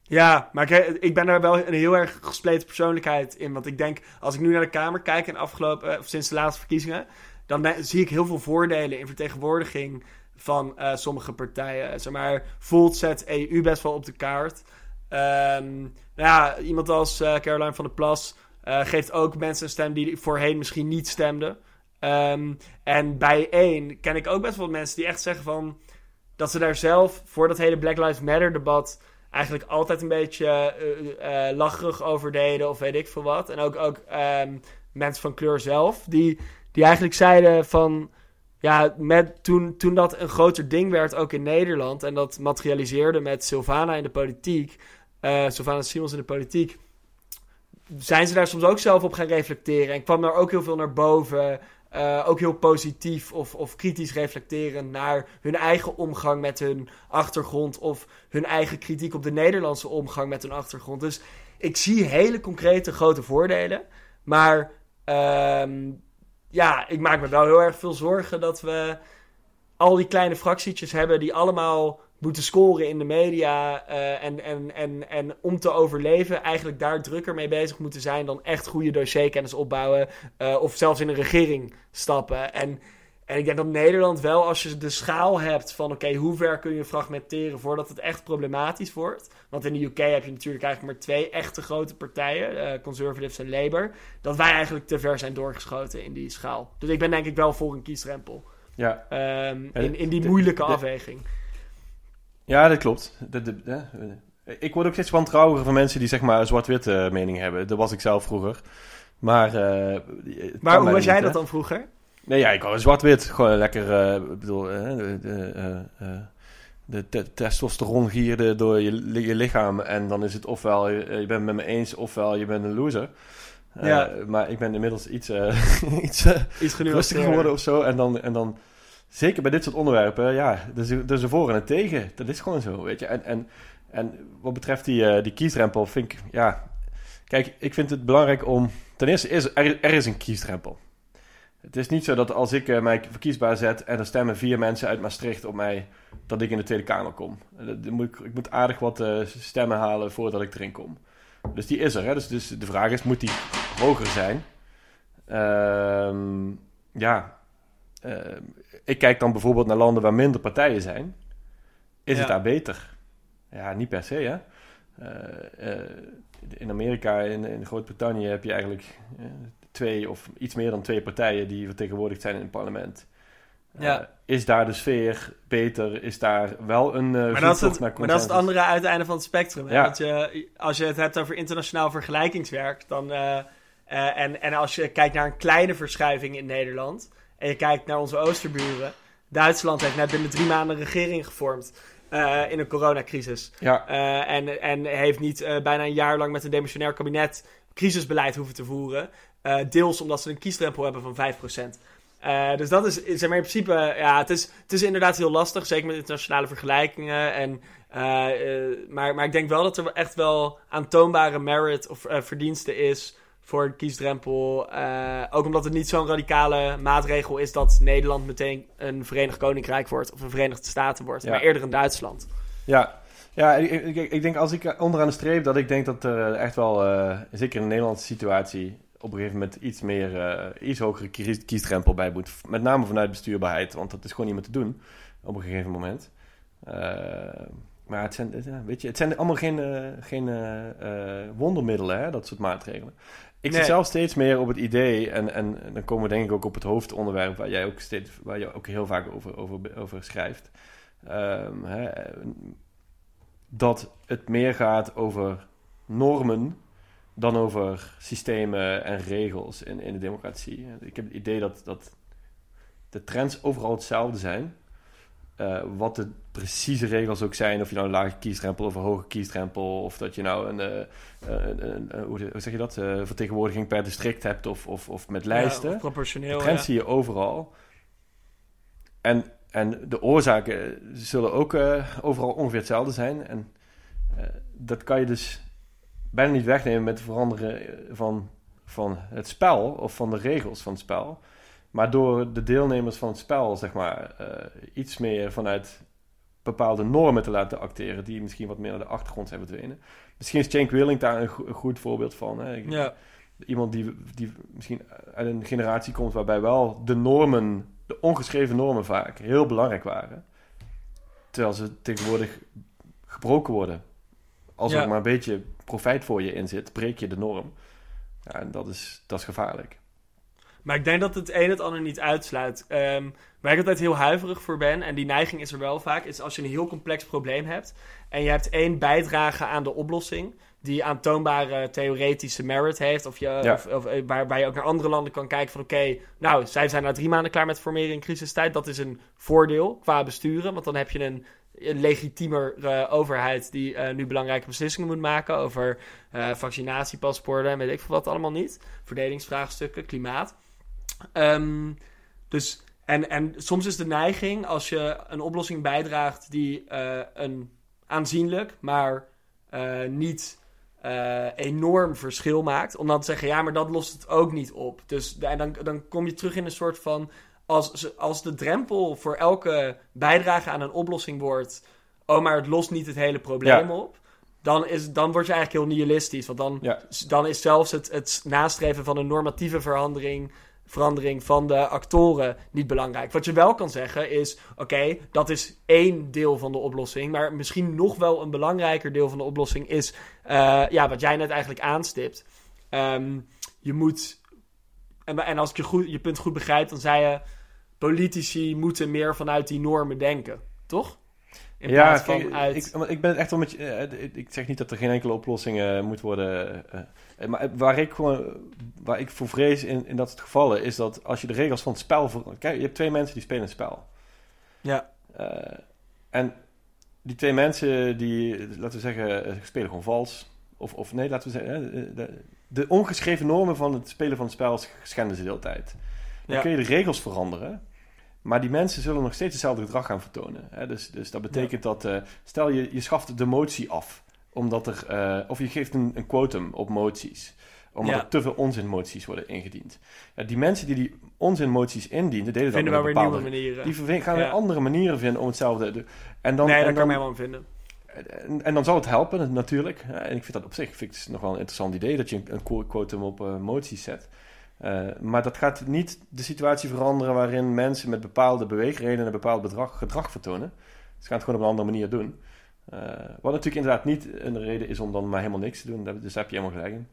Ja, maar ik, ik ben daar wel een heel erg gespleten persoonlijkheid in. Want ik denk, als ik nu naar de Kamer kijk en afgelopen, of sinds de laatste verkiezingen, dan zie ik heel veel voordelen in vertegenwoordiging van eh, sommige partijen. Zeg maar, Volt zet EU best wel op de kaart. Ehm, nou ja, iemand als eh, Caroline van der Plas eh, geeft ook mensen een stem die voorheen misschien niet stemden. Ehm, en bij één ken ik ook best wel mensen die echt zeggen van dat ze daar zelf voor dat hele Black Lives Matter debat eigenlijk altijd een beetje eh, lacherig over deden of weet ik veel wat. En ook, ook ehm, mensen van kleur zelf, die, die eigenlijk zeiden van... Ja, met, toen, toen dat een groter ding werd, ook in Nederland... en dat materialiseerde met Sylvana in de politiek... eh Sylvana Simons in de politiek... zijn ze daar soms ook zelf op gaan reflecteren... en kwam daar ook heel veel naar boven... eh, ook heel positief of, of kritisch reflecterend naar hun eigen omgang met hun achtergrond of hun eigen kritiek op de Nederlandse omgang met hun achtergrond. Dus ik zie hele concrete grote voordelen. Maar ehm, ja, ik maak me wel heel erg veel zorgen dat we al die kleine fractietjes hebben die allemaal moeten scoren in de media. eh, en, en, en, en om te overleven eigenlijk daar drukker mee bezig moeten zijn dan echt goede dossierkennis opbouwen. eh, of zelfs in een regering stappen. En En ik denk dat Nederland wel, als je de schaal hebt van oké, hoe ver kun je fragmenteren voordat het echt problematisch wordt. Want in de UK heb je natuurlijk eigenlijk maar twee echte grote partijen, uh, Conservatives en Labour. Dat wij eigenlijk te ver zijn doorgeschoten in die schaal. Dus ik ben denk ik wel voor een kiesdrempel. Ja. Um, in, in die moeilijke afweging. Ja, dat klopt. De, ik word ook steeds wantrouwiger van mensen die zeg maar zwart-witte mening hebben. Dat was ik zelf vroeger. Maar, uh, maar hoe was jij dat dan vroeger? Nee, ja, ik wou zwart-wit. Gewoon lekker, uh, bedoel, uh, de, de, de testosteron gierde door je, je lichaam. En dan is het ofwel je, je bent het met me eens, ofwel je bent een loser. ja. Maar ik ben inmiddels iets, [LAUGHS] iets, iets rustiger geworden of zo. En dan, en dan, zeker bij dit soort onderwerpen, ja, dus, dus een voor en een tegen. Dat is gewoon zo, weet je. En, en, en wat betreft die, die kiesdrempel, vind ik, ja... Kijk, ik vind het belangrijk om... Ten eerste, is, er, er is een kiesdrempel. Het is niet zo dat als ik uh, mij verkiesbaar zet en er stemmen vier mensen uit Maastricht op mij, dat ik in de Tweede Kamer kom. Uh, moet ik, ik, moet aardig wat uh, stemmen halen voordat ik erin kom. Dus die is er. Hè? Dus, dus de vraag is, moet die hoger zijn? Ehm, ja, ik kijk dan bijvoorbeeld naar landen waar minder partijen zijn. Is ja. het daar beter? Ja, niet per se, hè? in Amerika, in, in Groot-Brittannië heb je eigenlijk twee of iets meer dan twee partijen die vertegenwoordigd zijn in het parlement. Ja. Uh, is daar de sfeer beter? Is daar wel een uh, maar, dat is het, maar dat is het andere uiteinde van het spectrum. Ja. je, als je het hebt over internationaal vergelijkingswerk, dan, uh, en, en als je kijkt naar een kleine verschuiving in Nederland, en je kijkt naar onze oosterburen, Duitsland heeft net binnen drie maanden een regering gevormd. in een coronacrisis. Ja. en, en heeft niet bijna een jaar lang met een demissionair kabinet crisisbeleid hoeven te voeren. Uh, deels omdat ze een kiesdrempel hebben van 5%. Uh, eh, dus dat is, zeg maar in principe, ja, het is, het is inderdaad heel lastig, zeker met internationale vergelijkingen. En, uh, maar, maar ik denk wel dat er echt wel aantoonbare merit of verdienste is voor een kiesdrempel. ook omdat het niet zo'n radicale maatregel is dat Nederland meteen een Verenigd Koninkrijk wordt of een Verenigde Staten wordt, maar eerder een Duitsland. Ja, ja, ik, ik, ik, denk als ik onderaan de streep dat ik denk dat er echt wel, zeker in de Nederlandse situatie, op een gegeven moment iets meer, uh, iets hogere kiesdrempel bij moet. Met name vanuit bestuurbaarheid, want dat is gewoon niet meer te doen op een gegeven moment. Uh, maar het zijn, weet je, het zijn allemaal geen, uh, geen wondermiddelen, hè, dat soort maatregelen. Ik nee. zit zelf steeds meer op het idee, en, en, dan komen we denk ik ook op het hoofdonderwerp waar jij ook, steeds, waar je ook heel vaak over, over, over schrijft. Um, hè, dat het meer gaat over normen dan over systemen en regels in, in de democratie. Ik heb het idee dat, dat de trends overal hetzelfde zijn. Uh, wat de precieze regels ook zijn, of je nou een lage kiesdrempel of een hoge kiesdrempel, of dat je nou een, uh, een, een hoe, zeg je dat, vertegenwoordiging per district hebt of, of, of met lijsten. Ja, proportioneel. De trends ja. zie je overal. En, en de oorzaken zullen ook overal ongeveer hetzelfde zijn. En dat kan je dus bijna niet wegnemen met het veranderen van, van het spel of van de regels van het spel. Maar door de deelnemers van het spel, zeg maar, uh, iets meer vanuit bepaalde normen te laten acteren, die misschien wat meer naar de achtergrond zijn verdwenen. Misschien is Cenk Willing daar een, go een, goed voorbeeld van. Hè? Ja. Iemand die, die misschien uit een generatie komt waarbij wel de normen, de ongeschreven normen vaak, heel belangrijk waren. Terwijl ze tegenwoordig gebroken worden. Als ja. er maar een beetje profijt voor je in zit, breek je de norm. Ja, en dat is, dat is gevaarlijk. Maar ik denk dat het een het ander niet uitsluit. Um, waar ik altijd heel huiverig voor ben, en die neiging is er wel vaak, is als je een heel complex probleem hebt en je hebt één bijdrage aan de oplossing die aantoonbare theoretische merit heeft, of, je, ja. of, of eh, waar, waar, je ook naar andere landen kan kijken van oké, nou, zij zijn na drie maanden klaar met formeren in crisistijd, dat is een voordeel qua besturen, want dan heb je een een legitiemer uh, overheid die uh, nu belangrijke beslissingen moet maken over uh, vaccinatiepaspoorten en weet ik veel wat allemaal niet. Verdelingsvraagstukken, klimaat. Um, dus, en, en soms is de neiging als je een oplossing bijdraagt die een aanzienlijk, maar niet enorm verschil maakt, om dan te zeggen, ja, maar dat lost het ook niet op. Dus en dan, dan kom je terug in een soort van als, als de drempel voor elke bijdrage aan een oplossing wordt. Oh, maar het lost niet het hele probleem op. Dan, is, dan word je eigenlijk heel nihilistisch. Want dan, dan is zelfs het, het nastreven van een normatieve verandering. verandering van de actoren niet belangrijk. Wat je wel kan zeggen is: oké, dat is één deel van de oplossing. Maar misschien nog wel een belangrijker deel van de oplossing is uh, ja, wat jij net eigenlijk aanstipt. Um, je moet. En, en als ik je, goed, je punt goed begrijp, dan zei je: politici moeten meer vanuit die normen denken, toch? In ja, van uit... ik, ik ben het echt wel met je. Uh, ik zeg niet dat er geen enkele oplossing uh, moet worden. Uh, maar waar ik gewoon. Waar ik voor vrees in, in dat soort gevallen. is dat als je de regels van het spel. Voor, kijk, je hebt twee mensen die spelen een spel. Ja. en die twee mensen die. laten we zeggen. spelen gewoon vals. Of, of nee, laten we zeggen. De, ongeschreven normen van het spelen van het spel schenden ze de hele tijd. Dan kun je de regels veranderen. Maar die mensen zullen nog steeds hetzelfde gedrag gaan vertonen. Hè? Dus, dus dat betekent dat, uh, stel je, je schaft de motie af, omdat er, uh, of je geeft een, een quotum op moties, omdat er te veel onzinmoties worden ingediend. Ja, die mensen die die onzinmoties indienen, deden dat wel weer nieuwe manieren. Die gaan weer andere manieren vinden om hetzelfde te en dan, Nee, dat kan ik helemaal vinden. En, en, dan zal het helpen, natuurlijk. En ik vind dat op zich vind ik nog wel een interessant idee dat je een, quotum op uh, moties zet. Uh, maar dat gaat niet de situatie veranderen waarin mensen met bepaalde beweegredenen een bepaald bedrag, gedrag vertonen. Ze gaan het gewoon op een andere manier doen. Uh, wat natuurlijk inderdaad niet een reden is om dan maar helemaal niks te doen. Dus daar heb je helemaal gelijk in.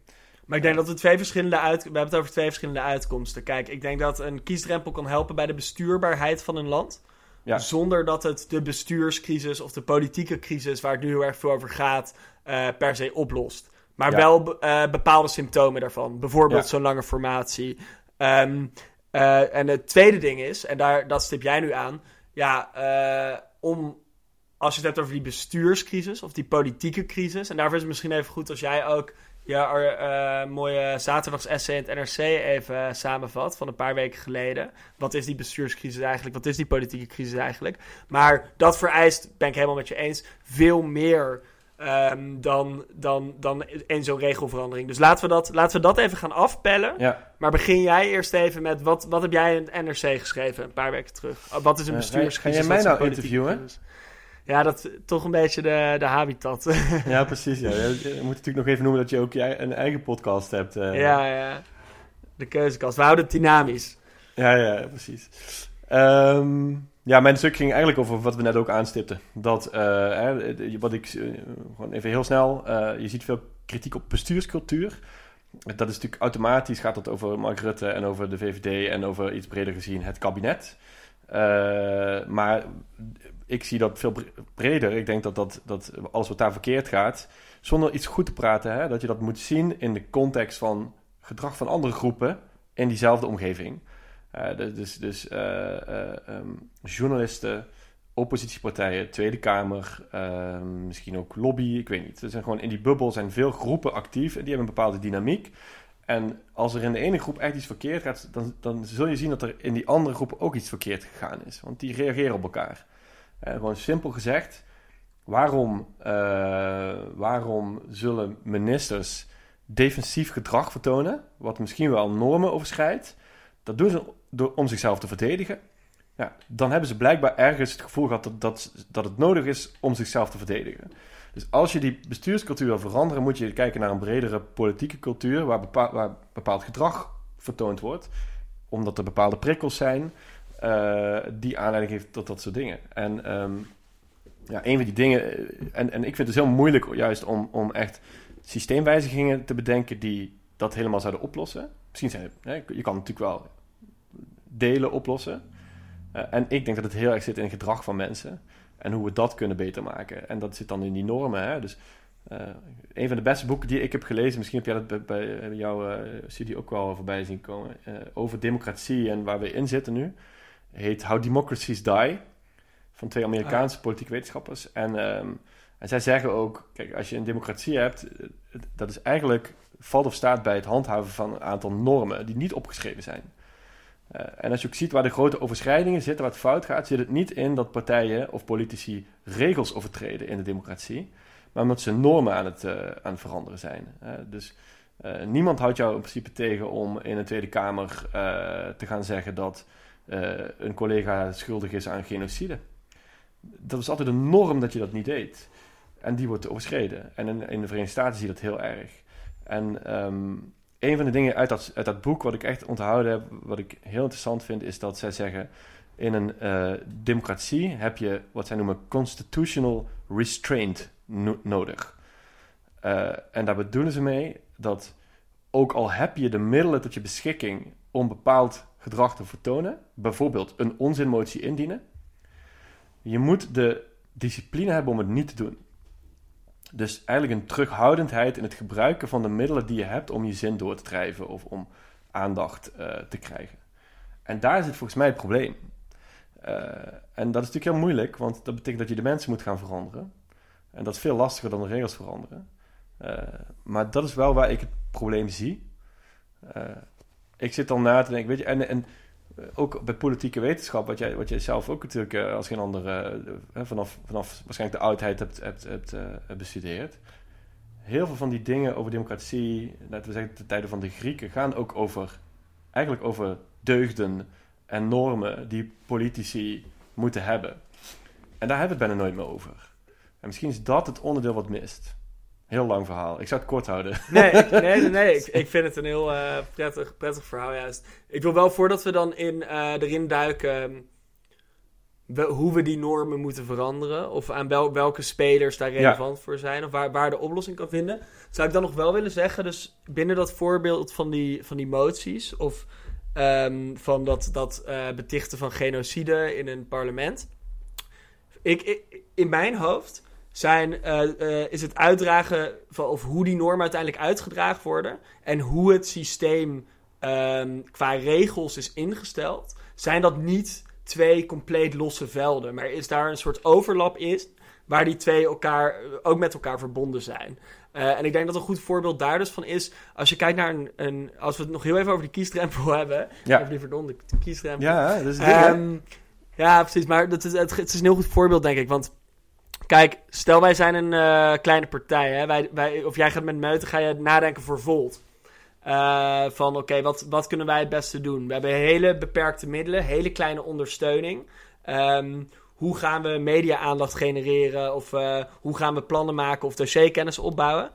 Maar ik denk dat we twee verschillende uit... We hebben het over twee verschillende uitkomsten. Kijk, ik denk dat een kiesdrempel kan helpen bij de bestuurbaarheid van een land. Ja. Zonder dat het de bestuurscrisis of de politieke crisis, waar het nu heel erg veel over gaat, uh, per se oplost. Maar wel uh, bepaalde symptomen daarvan. Bijvoorbeeld zo'n lange formatie. Um, uh, en het tweede ding is, en daar, dat stip jij nu aan. Ja, om, als je het hebt over die bestuurscrisis of die politieke crisis. En daarvoor is het misschien even goed als jij ook je mooie zaterdagsessay in het NRC even samenvat van een paar weken geleden. Wat is die bestuurscrisis eigenlijk? Wat is die politieke crisis eigenlijk? Maar dat vereist, ben ik helemaal met je eens, veel meer Um, dan, dan, dan in zo'n regelverandering. Dus laten we, dat, laten we dat even gaan afpellen. Ja. Maar begin jij eerst even met... Wat, wat heb jij in het NRC geschreven een paar weken terug? Wat is een bestuurscrisis? Uh, ga jij mij nou interviewen? Ja, dat toch een beetje de, de habitat. [LAUGHS] ja, precies. Ja. Je moet natuurlijk nog even noemen dat je ook een eigen podcast hebt. Uh. Ja, ja. De keuzekast. We houden het dynamisch. Ja, ja, precies. Um, ja, mijn stuk ging eigenlijk over wat we net ook aanstipten. Dat, uh, wat ik, uh, gewoon even heel snel, je ziet veel kritiek op bestuurscultuur. Dat is natuurlijk automatisch, gaat het over Mark Rutte en over de VVD en over iets breder gezien het kabinet. Maar ik zie dat veel breder. Ik denk dat, dat, dat alles wat daar verkeerd gaat, zonder iets goed te praten, hè, dat je dat moet zien in de context van gedrag van andere groepen in diezelfde omgeving. Uh, dus dus uh, um, journalisten, oppositiepartijen, Tweede Kamer, ehm, misschien ook lobby, ik weet niet. Er zijn gewoon in die bubbel zijn veel groepen actief en die hebben een bepaalde dynamiek. En als er in de ene groep echt iets verkeerd gaat, dan, dan zul je zien dat er in die andere groepen ook iets verkeerd gegaan is. Want die reageren op elkaar. gewoon simpel gezegd, waarom, waarom zullen ministers defensief gedrag vertonen, wat misschien wel normen overschrijdt? Dat doen ze door, om zichzelf te verdedigen. Ja, dan hebben ze blijkbaar ergens het gevoel gehad dat, dat, dat het nodig is om zichzelf te verdedigen. Dus als je die bestuurscultuur wil veranderen, moet je kijken naar een bredere politieke cultuur waar, bepaald, waar bepaald gedrag vertoond wordt, omdat er bepaalde prikkels zijn uh, die aanleiding geven tot dat soort dingen. En um, ja, een van die dingen, eh, en, en ik vind het dus heel moeilijk juist om, om echt systeemwijzigingen te bedenken die dat helemaal zouden oplossen. Misschien zijn hè, je kan natuurlijk wel delen oplossen. Uh, en ik denk dat het heel erg zit in het gedrag van mensen. En hoe we dat kunnen beter maken. En dat zit dan in die normen. Hè? Dus uh, een van de beste boeken die ik heb gelezen, misschien heb jij dat bij, bij jouw uh, studie ook wel voorbij zien komen, over democratie en waar we in zitten nu, heet How Democracies Die, van twee Amerikaanse ah. politieke wetenschappers. En, um, en zij zeggen ook, kijk, als je een democratie hebt, dat is eigenlijk valt of staat bij het handhaven van een aantal normen die niet opgeschreven zijn. Uh, en als je ook ziet waar de grote overschrijdingen zitten, waar het fout gaat, zit het niet in dat partijen of politici regels overtreden in de democratie, maar omdat ze normen aan het, uh, aan het veranderen zijn. Uh, dus niemand houdt jou in principe tegen om in een Tweede Kamer te gaan zeggen dat een collega schuldig is aan genocide. Dat is altijd een norm dat je dat niet deed. En die wordt overschreden. En in, in de Verenigde Staten zie je dat heel erg. En um, een van de dingen uit dat, dat boek, wat ik echt onthouden heb, wat ik heel interessant vind, is dat zij zeggen: in een uh, democratie heb je wat zij noemen constitutional restraint no nodig. Uh, en daar bedoelen ze mee dat ook al heb je de middelen tot je beschikking om bepaald gedrag te vertonen, bijvoorbeeld een onzinmotie indienen, je moet de discipline hebben om het niet te doen. Dus eigenlijk een terughoudendheid in het gebruiken van de middelen die je hebt om je zin door te drijven of om aandacht uh, te krijgen. En daar zit volgens mij het probleem. Uh, en dat is natuurlijk heel moeilijk, want dat betekent dat je de mensen moet gaan veranderen. En dat is veel lastiger dan de regels veranderen. Uh, maar dat is wel waar ik het probleem zie. ik zit dan na te denken, weet je, en, en ook bij politieke wetenschap, wat jij, wat jij zelf ook natuurlijk uh, als geen ander uh, vanaf, vanaf waarschijnlijk de oudheid hebt, hebt, hebt, bestudeerd. Heel veel van die dingen over democratie, laten we zeggen de tijden van de Grieken, gaan ook over, eigenlijk over deugden en normen die politici moeten hebben. En daar hebben we het bijna nooit meer over. En misschien is dat het onderdeel wat mist. Heel lang verhaal. Ik zou het kort houden. [LAUGHS] Nee, ik, nee, nee, nee. Ik, [LAUGHS] ik, vind het een heel uh, prettig, prettig verhaal juist. Ik wil wel voordat we dan in, uh, erin duiken we, hoe we die normen moeten veranderen. Of aan wel, welke spelers daar relevant ja. voor zijn. Of waar, waar de oplossing kan vinden. Zou ik dan nog wel willen zeggen, dus binnen dat voorbeeld van die, van die moties. Of um, van dat, dat uh, betichten van genocide in een parlement. Ik, ik, in mijn hoofd zijn, uh, uh, is het uitdragen van of hoe die normen uiteindelijk uitgedragen worden en hoe het systeem um, qua regels is ingesteld, zijn dat niet twee compleet losse velden, maar is daar een soort overlap is waar die twee elkaar ook met elkaar verbonden zijn. Uh, en ik denk dat een goed voorbeeld daar dus van is, als je kijkt naar een, een als we het nog heel even over de kiesdrempel [LAUGHS] hebben, ja. over die verdomde kiesdrempel. Ja, dat is het um, Ja, precies, maar dat is, het, het is een heel goed voorbeeld denk ik, want Kijk, stel wij zijn een uh, kleine partij. Hè? Wij, wij, of jij gaat met Meuten, ga je nadenken voor Volt. Uh, van oké, okay, wat, wat kunnen wij het beste doen? We hebben hele beperkte middelen, hele kleine ondersteuning. Um, hoe gaan we media-aandacht genereren? Of uh, hoe gaan we plannen maken of dossierkennis opbouwen?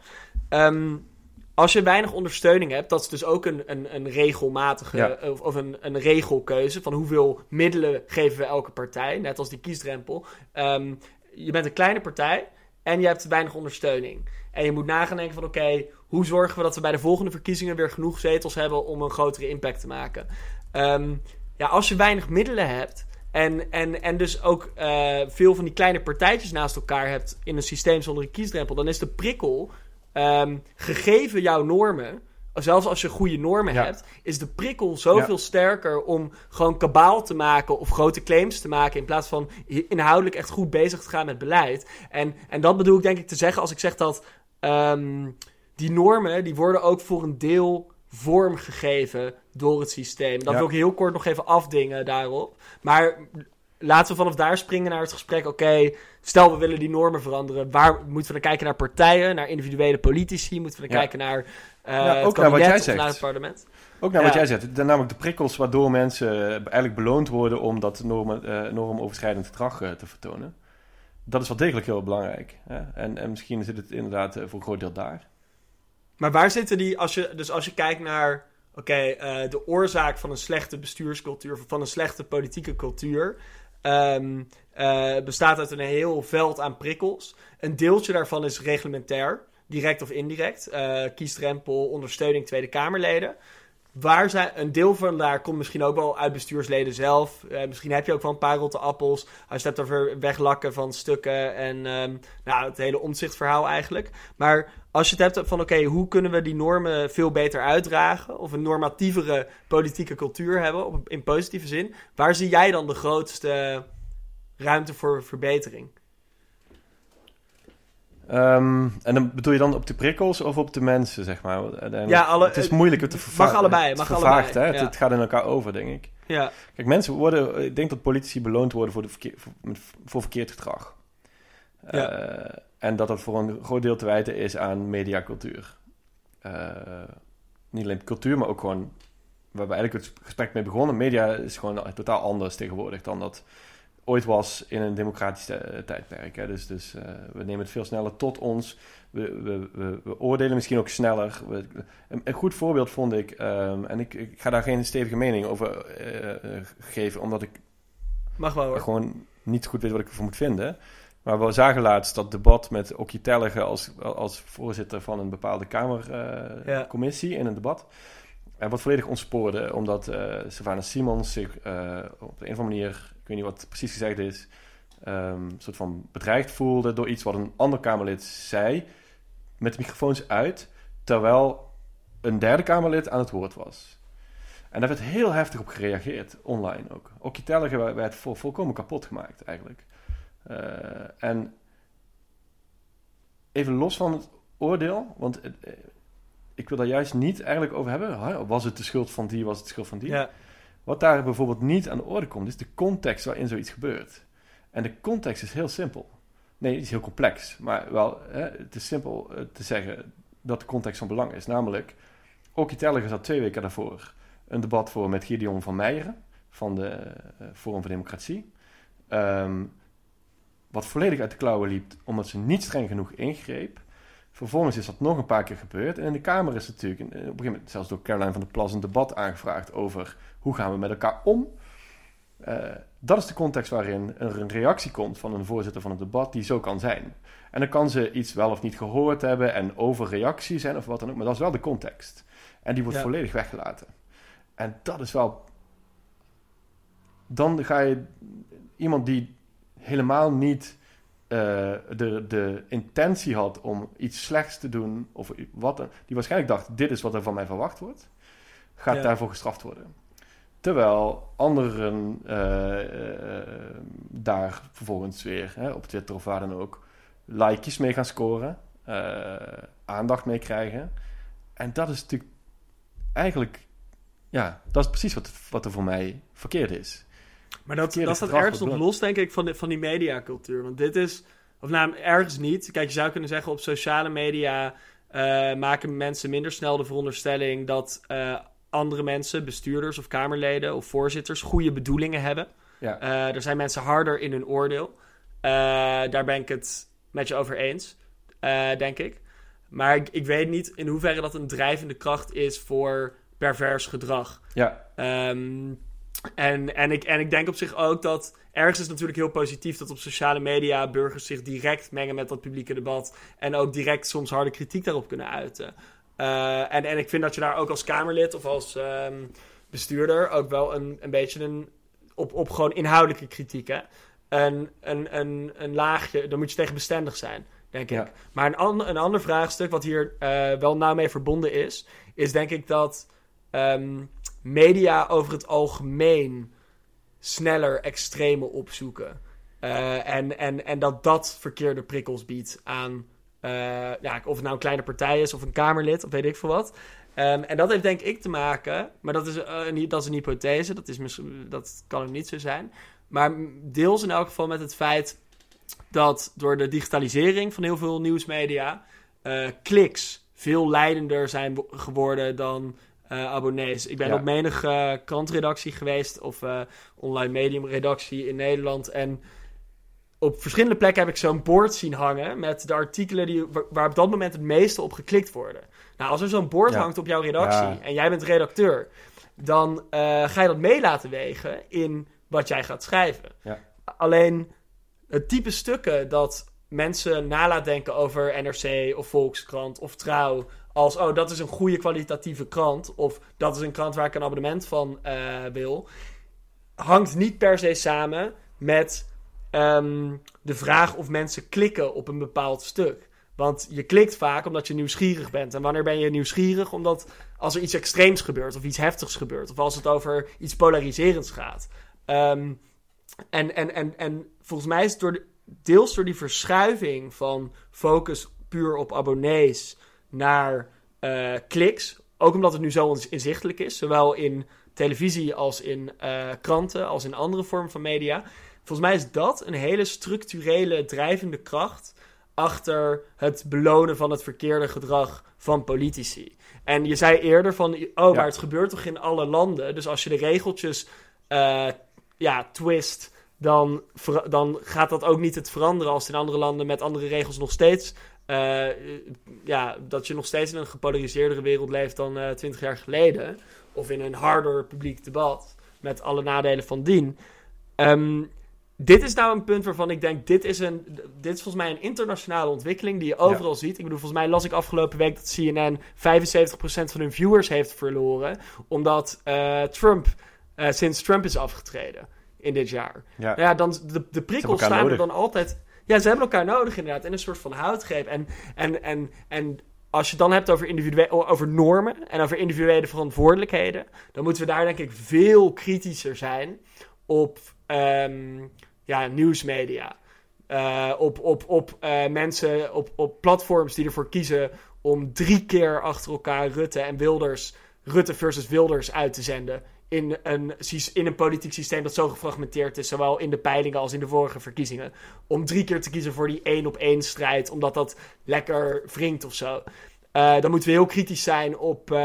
Um, als je weinig ondersteuning hebt, dat is dus ook een, een, een regelmatige ja. of, of, een, een regelkeuze van hoeveel middelen geven we elke partij, net als die kiesdrempel. Um, je bent een kleine partij en je hebt weinig ondersteuning. En je moet nagaan denken van oké, hoe zorgen we dat we bij de volgende verkiezingen weer genoeg zetels hebben om een grotere impact te maken. Um, ja, als je weinig middelen hebt en, en, en dus ook uh, veel van die kleine partijtjes naast elkaar hebt in een systeem zonder een kiesdrempel, dan is de prikkel, um, gegeven jouw normen, zelfs als je goede normen ja. hebt, is de prikkel zoveel ja. sterker om gewoon kabaal te maken of grote claims te maken. In plaats van inhoudelijk echt goed bezig te gaan met beleid. En, en dat bedoel ik denk ik te zeggen als ik zeg dat um, die normen, die worden ook voor een deel vormgegeven door het systeem. Dat ja. wil ik heel kort nog even afdingen daarop. Maar laten we vanaf daar springen naar het gesprek. Oké, okay, stel we willen die normen veranderen. Waar moeten we dan kijken naar partijen, naar individuele politici? Moeten we dan ja. kijken naar uh, ja, ook naar wat jij zegt. naar het parlement? Ook naar ja. wat jij zegt. De, namelijk de prikkels waardoor mensen eigenlijk beloond worden om dat normen, uh, normoverschrijdend gedrag uh, te vertonen. Dat is wel degelijk heel belangrijk. Hè? En, en misschien zit het inderdaad voor een groot deel daar. Maar waar zitten die, als je, dus als je kijkt naar oké, okay, uh, de oorzaak van een slechte bestuurscultuur, van een slechte politieke cultuur, um, uh, bestaat uit een heel veld aan prikkels. Een deeltje daarvan is reglementair, direct of indirect. Uh, kiesdrempel, ondersteuning Tweede Kamerleden. Waar zijn, een deel van daar komt misschien ook wel uit bestuursleden zelf. Uh, misschien heb je ook wel een paar rotte appels. Als je het hebt over weglakken van stukken en um, nou, het hele omzichtverhaal eigenlijk. Maar als je het hebt van oké, hoe kunnen we die normen veel beter uitdragen? Of een normatievere politieke cultuur hebben, op, in positieve zin. Waar zie jij dan de grootste ruimte voor verbetering? Um, en dan bedoel je dan op de prikkels of op de mensen, zeg maar? Ja, alle, het is moeilijk het te vervagen. Mag allebei, mag vervaagd, allebei. Hè? Ja. Het, het, gaat in elkaar over, denk ik. Ja. Kijk, mensen worden... Ik denk dat politici beloond worden voor, de verkeer, voor, voor verkeerd gedrag. Ja. Uh, en dat dat voor een groot deel te wijten is aan mediacultuur. Uh, niet alleen cultuur, maar ook gewoon... Waar we eigenlijk het gesprek mee begonnen. Media is gewoon totaal anders tegenwoordig dan dat ooit was in een democratisch eh, tijdperk. Hè. Dus, dus eh, we nemen het veel sneller tot ons. We, we, we, we oordelen misschien ook sneller. Een, een, goed voorbeeld vond ik, ehm, en ik, ik, ga daar geen stevige mening over uh, geven, omdat ik Mag wel, hoor. gewoon niet goed weet wat ik ervan moet vinden. Maar we zagen laatst dat debat met Okje Tellige als, als voorzitter van een bepaalde Kamercommissie ja. in een debat. En wat volledig ontspoorde, omdat uh, Savannah Simons zich uh, op een of andere manier, ik weet niet wat precies gezegd is, um, soort van bedreigd voelde door iets wat een ander Kamerlid zei, met de microfoons uit, terwijl een derde Kamerlid aan het woord was. En daar werd heel heftig op gereageerd, online ook. Okje Tellige werd vol, volkomen kapot gemaakt eigenlijk. Uh, en even los van het oordeel, want ik wil daar juist niet eigenlijk over hebben. Was het de schuld van die, was het de schuld van die? Ja. Wat daar bijvoorbeeld niet aan de orde komt, is de context waarin zoiets gebeurt. En de context is heel simpel. Nee, het is heel complex. Maar wel, hè, het is simpel eh, te zeggen dat de context van belang is. Namelijk, Okkie Telliger zat twee weken daarvoor een debat voor met Gideon van Meijeren van de uh, Forum voor Democratie. Um, wat volledig uit de klauwen liep, omdat ze niet streng genoeg ingreep. Vervolgens is dat nog een paar keer gebeurd. En in de Kamer is natuurlijk op een gegeven moment zelfs door Caroline van der Plas een debat aangevraagd over hoe gaan we met elkaar om. Uh, dat is de context waarin er een reactie komt van een voorzitter van het debat die zo kan zijn. En dan kan ze iets wel of niet gehoord hebben en overreactie zijn of wat dan ook, maar dat is wel de context. En die wordt ja. volledig weggelaten. En dat is wel. Dan ga je iemand die helemaal niet uh, de, de intentie had om iets slechts te doen, of wat, die waarschijnlijk dacht: dit is wat er van mij verwacht wordt, gaat ja. daarvoor gestraft worden. Terwijl anderen uh, uh, daar vervolgens weer hè, op Twitter of waar dan ook likejes mee gaan scoren, aandacht mee krijgen. En dat is natuurlijk eigenlijk, ja, dat is precies wat, wat er voor mij verkeerd is. Maar dat, dat staat ergens op los, denk ik, van, de, van die mediacultuur. Want dit is, of nou, ergens niet. Kijk, je zou kunnen zeggen, op sociale media uh, maken mensen minder snel de veronderstelling dat uh, andere mensen, bestuurders of kamerleden of voorzitters, goede bedoelingen hebben. Ja. Uh, er zijn mensen harder in hun oordeel. daar ben ik het met je over eens, denk ik. Maar ik, ik, weet niet in hoeverre dat een drijvende kracht is voor pervers gedrag. Ja. Um, en, en, ik, en ik denk op zich ook dat ergens is natuurlijk heel positief dat op sociale media burgers zich direct mengen met dat publieke debat. En ook direct soms harde kritiek daarop kunnen uiten. Uh, en, en ik vind dat je daar ook als Kamerlid of als um, bestuurder ook wel een, een beetje een. Op, op gewoon inhoudelijke kritiek. Hè? Een, een, een, een laagje, dan moet je tegen bestendig zijn, denk ik. Maar een, an, een ander vraagstuk, wat hier uh, wel nauw mee verbonden is, is denk ik dat. Um, media over het algemeen sneller extreme opzoeken. Uh, en, en, en dat dat verkeerde prikkels biedt aan, uh, ja, of het nou een kleine partij is of een Kamerlid of weet ik veel wat. Um, en dat heeft denk ik te maken, maar dat is, uh, niet, dat is een hypothese, dat, is misschien, dat kan ook niet zo zijn. Maar deels in elk geval met het feit dat door de digitalisering van heel veel nieuwsmedia kliks veel leidender zijn geworden dan uh, abonnees. Ik ben Ja. op menig uh, krantredactie geweest of uh, online mediumredactie in Nederland. En op verschillende plekken heb ik zo'n bord zien hangen met de artikelen die, waar, op dat moment het meeste op geklikt worden. Nou, als er zo'n bord Ja. hangt op jouw redactie Ja. en jij bent redacteur, dan eh, ga je dat mee laten wegen in wat jij gaat schrijven. Alleen het type stukken dat mensen nalaat denken over NRC of Volkskrant of Trouw. Als, oh, dat is een goede kwalitatieve krant. Of dat is een krant waar ik een abonnement van eh, wil. Hangt niet per se samen met ehm, de vraag of mensen klikken op een bepaald stuk. Want je klikt vaak omdat je nieuwsgierig bent. En wanneer ben je nieuwsgierig? Omdat als er iets extreems gebeurt of iets heftigs gebeurt. Of als het over iets polariserends gaat. Ehm, en, en, en, en volgens mij is het door de, deels door die verschuiving van focus puur op abonnees naar eh, kliks. Ook omdat het nu zo inzichtelijk is. Zowel in televisie als in eh, kranten, als in andere vormen van media. Volgens mij is dat een hele structurele drijvende kracht achter het belonen van het verkeerde gedrag van politici. En je zei eerder van, oh, Ja. maar het gebeurt toch in alle landen? Dus als je de regeltjes eh, ja, twist dan, dan gaat dat ook niet het veranderen als in andere landen met andere regels nog steeds. Uh, ja, dat je nog steeds in een gepolariseerdere wereld leeft dan uh, twintig jaar geleden. Of in een harder publiek debat. Met alle nadelen van dien. Um, dit is nou een punt waarvan ik denk: dit is, een, dit is volgens mij een internationale ontwikkeling die je overal ziet. Ik bedoel, volgens mij las ik afgelopen week dat CNN 75% van hun viewers heeft verloren. Omdat uh, Trump, sinds Trump is afgetreden in dit jaar. Ja, nou ja dan de, de prikkels staan er dan altijd. Ja, ze hebben elkaar nodig inderdaad. In een soort van houtgreep. En, en, en, en als je dan hebt over, over normen en over individuele verantwoordelijkheden, dan moeten we daar denk ik veel kritischer zijn op um, ja, nieuwsmedia. Uh, op op, op uh, mensen, op, op platforms die ervoor kiezen om drie keer achter elkaar Rutte en Wilders, Rutte versus Wilders uit te zenden. In een, in een politiek systeem dat zo gefragmenteerd is, zowel in de peilingen als in de vorige verkiezingen. Om drie keer te kiezen voor die één op één strijd, omdat dat lekker wringt of zo. Uh, dan moeten we heel kritisch zijn op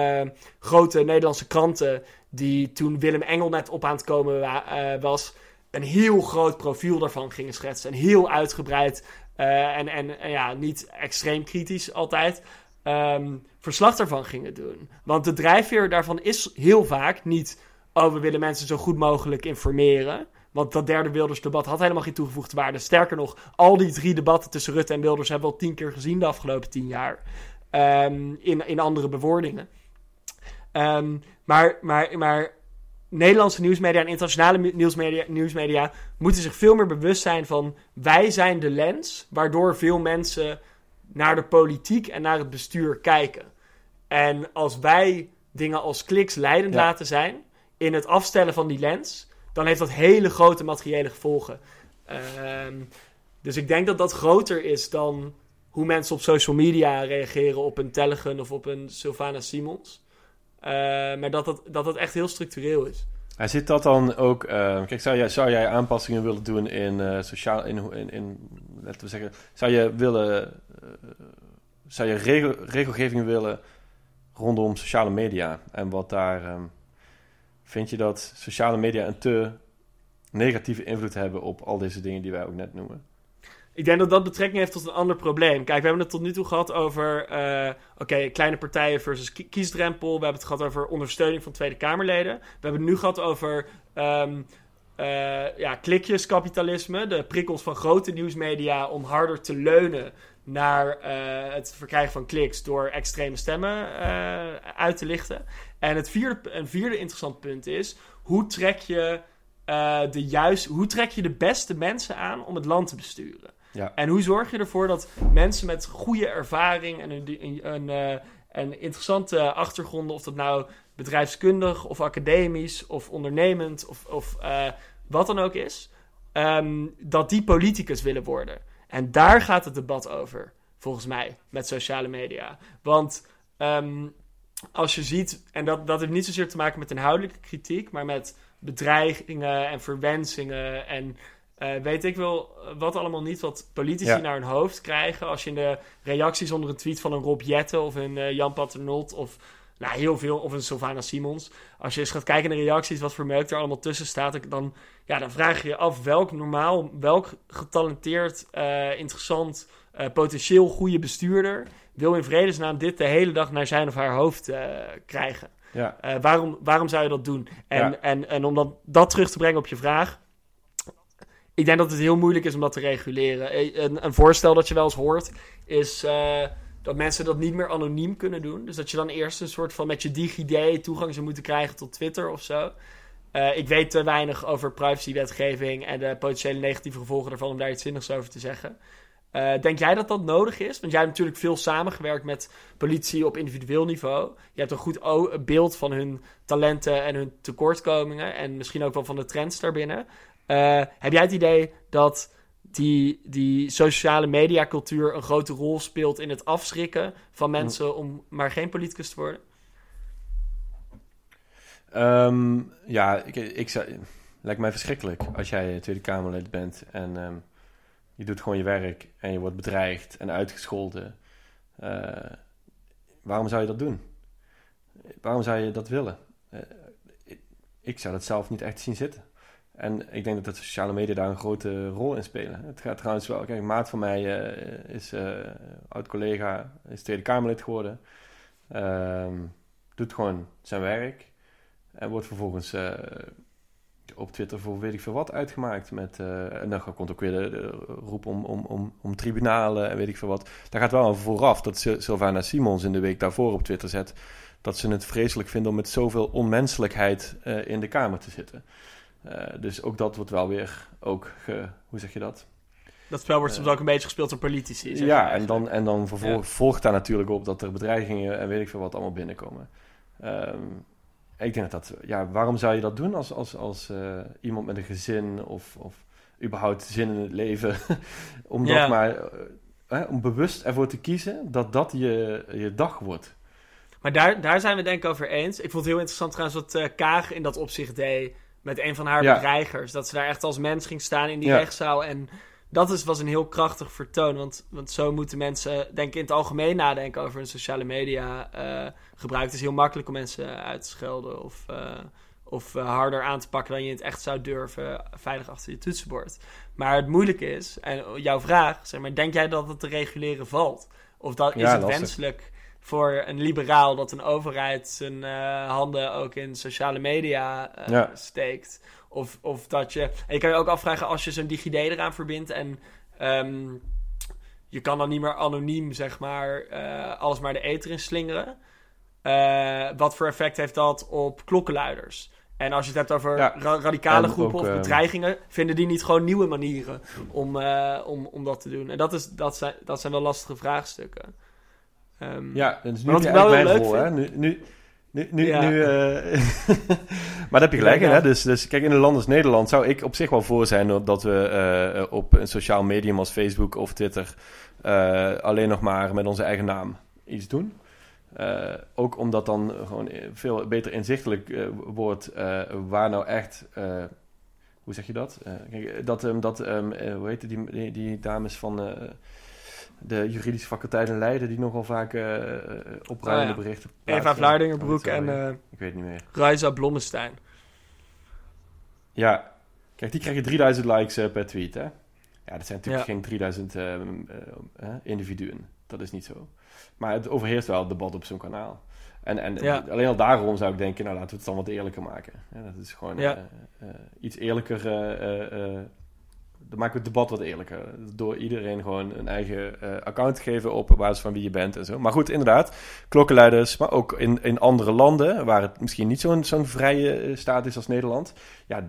grote Nederlandse kranten. Die toen Willem Engel net op aan het komen was, een heel groot profiel daarvan gingen schetsen. En heel uitgebreid en, en, ja, niet extreem kritisch altijd. Um, verslag daarvan gingen doen. Want de drijfveer daarvan is heel vaak niet. Oh, we willen mensen zo goed mogelijk informeren. Want dat derde Wilders-debat had helemaal geen toegevoegde waarde. Sterker nog, al die drie debatten tussen Rutte en Wilders hebben we al tien keer gezien de afgelopen tien jaar. Um, in, in andere bewoordingen. Um, maar, maar, maar Nederlandse nieuwsmedia en internationale nieuwsmedia, nieuwsmedia moeten zich veel meer bewust zijn van wij zijn de lens waardoor veel mensen naar de politiek en naar het bestuur kijken. En als wij dingen als kliks leidend laten zijn in het afstellen van die lens, dan heeft dat hele grote materiële gevolgen. Ehm, dus ik denk dat dat groter is dan hoe mensen op social media reageren op een Telegram of op een Sylvana Simons. Uh, maar dat dat, dat dat echt heel structureel is. En zit dat dan ook... Uh, kijk, zou jij, zou jij aanpassingen willen doen in uh, sociaal... In, in, in, laten we zeggen... Zou je willen... Uh, zou je regel, regelgeving willen rondom sociale media? En wat daar... vind je dat sociale media een te negatieve invloed hebben op al deze dingen die wij ook net noemen? Ik denk dat dat betrekking heeft tot een ander probleem. Kijk, we hebben het tot nu toe gehad over uh, oké, kleine partijen versus kiesdrempel. We hebben het gehad over ondersteuning van Tweede Kamerleden. We hebben het nu gehad over um, uh, ja, klikjeskapitalisme. De prikkels van grote nieuwsmedia om harder te leunen naar uh, het verkrijgen van kliks door extreme stemmen uit te lichten. En het vierde, een vierde interessant punt is: hoe trek je. de juist, hoe trek je de beste mensen aan om het land te besturen? Ja. En hoe zorg je ervoor dat mensen met goede ervaring en een, een, een interessante achtergronden, of dat nou bedrijfskundig of academisch of ondernemend of, of uh, wat dan ook is, um, dat die politicus willen worden. En daar gaat het debat over, volgens mij, met sociale media. Want um, als je ziet, en dat, dat heeft niet zozeer te maken met inhoudelijke kritiek, maar met bedreigingen en verwensingen en uh, weet ik wel wat allemaal niet wat politici naar hun hoofd krijgen. Als je in de reacties onder een tweet van een Rob Jette of een uh, Jan Paternot of nou, heel veel, of een Sylvana Simons. Als je eens gaat kijken naar de reacties, wat voor meuk er allemaal tussen staat, dan, ja, dan vraag je je af welk normaal, welk getalenteerd, uh, interessant, potentieel goede bestuurder wil in vredesnaam dit de hele dag naar zijn of haar hoofd krijgen. Ja. waarom, waarom zou je dat doen? En, en, en om dan dat terug te brengen op je vraag ik denk dat het heel moeilijk is om dat te reguleren. Eh, een, een voorstel dat je wel eens hoort is uh, dat mensen dat niet meer anoniem kunnen doen. Dus dat je dan eerst een soort van met je DigiD toegang zou moeten krijgen tot Twitter of zo. Uh, ik weet te weinig over privacywetgeving en de potentiële negatieve gevolgen daarvan om daar iets zinnigs over te zeggen. Uh, denk jij dat dat nodig is? Want jij hebt natuurlijk veel samengewerkt met politie op individueel niveau. Je hebt een goed beeld van hun talenten en hun tekortkomingen. En misschien ook wel van de trends daarbinnen. Uh, heb jij het idee dat die, die sociale mediacultuur een grote rol speelt in het afschrikken van mensen om maar geen politicus te worden? Um, ja, ik, ik zou, lijkt mij verschrikkelijk als jij Tweede Kamerlid bent en um, je doet gewoon je werk en je wordt bedreigd en uitgescholden. Uh, waarom zou je dat doen? Waarom zou je dat willen? Uh, ik zou dat zelf niet echt zien zitten. En ik denk dat de sociale media daar een grote rol in spelen. Het gaat trouwens wel... Kijk, maat van mij is oud-collega, is Tweede Kamerlid geworden. Ehm, doet gewoon zijn werk. En wordt vervolgens op Twitter voor weet ik veel wat uitgemaakt. Met, uh, en dan komt ook weer de, roep om, om, om, om, tribunalen en weet ik veel wat. Daar gaat wel een vooraf dat Sylvana Simons in de week daarvoor op Twitter zet... dat ze het vreselijk vinden om met zoveel onmenselijkheid uh, in de Kamer te zitten. Uh, dus ook dat wordt wel weer ook, ge, hoe zeg je dat? Dat spel wordt soms ook een beetje gespeeld door politici. Ja, en dan, en dan vervolg, volgt daar natuurlijk op dat er bedreigingen en weet ik veel wat allemaal binnenkomen. Um, ik denk dat dat, ja, waarom zou je dat doen als, als, als uh, iemand met een gezin of, of überhaupt zin in het leven? [LAUGHS] om dat maar, uh, om bewust ervoor te kiezen dat dat je, je dag wordt. Maar daar, daar zijn we denk ik over eens. Ik vond het heel interessant trouwens wat uh, Kaag in dat opzicht deed met een van haar ja. bedreigers. Dat ze daar echt als mens ging staan in die ja. rechtszaal en dat is, was een heel krachtig vertoon. Want, want zo moeten mensen, denk ik, in het algemeen nadenken over een sociale media uh, gebruik. Het is heel makkelijk om mensen uit te schelden of, uh, of uh, harder aan te pakken dan je het echt zou durven, veilig achter je toetsenbord. Maar het moeilijke is, en jouw vraag, zeg maar, denk jij dat het te reguleren valt? Of dat, is het wenselijk voor een liberaal dat een overheid zijn handen ook in sociale media ja. steekt? Of, of dat je. En je kan je ook afvragen als je zo'n DigiD eraan verbindt en. Um, je kan dan niet meer anoniem, zeg maar, uh, alles maar de ether in slingeren. Uh, wat voor effect heeft dat op klokkenluiders? En als je het hebt over ja, radicale groepen of ehm, bedreigingen, vinden die niet gewoon nieuwe manieren om, uh, om, om dat te doen? En dat, is, dat, zijn, dat zijn wel lastige vraagstukken. Um, ja, dat is nu wel mijn rol, hè? Nu, nu, nu, nu, nu uh, [LAUGHS] maar daar heb je gelijk. Hè? Dus, dus kijk, in een land als Nederland zou ik op zich wel voor zijn dat we uh, op een sociaal medium als Facebook of Twitter uh, alleen nog maar met onze eigen naam iets doen. ook omdat dan gewoon veel beter inzichtelijk wordt waar nou echt. hoe zeg je dat? kijk, dat, um, dat um, hoe heet die, die, die dames van de juridische faculteit in Leiden, die nogal vaak uh, opruimende oh, berichten Eva Vlaardingerbroek en uh, ik weet niet meer. Raisa Blommestein. Ja, kijk, die krijgen 3000 likes uh, per tweet, hè? Ja, dat zijn natuurlijk geen 3000 individuen. Dat is niet zo. Maar het overheerst wel het debat op zo'n kanaal. En, en ja. alleen al daarom zou ik denken, nou laten we het dan wat eerlijker maken. Ja, dat is gewoon iets eerlijker dan maken we het debat wat eerlijker. Door iedereen gewoon een eigen uh, account te geven op basis van wie je bent en zo. Maar goed, inderdaad, klokkenluiders, maar ook in, in andere landen waar het misschien niet zo'n zo'n vrije eh, staat is als Nederland. Ja,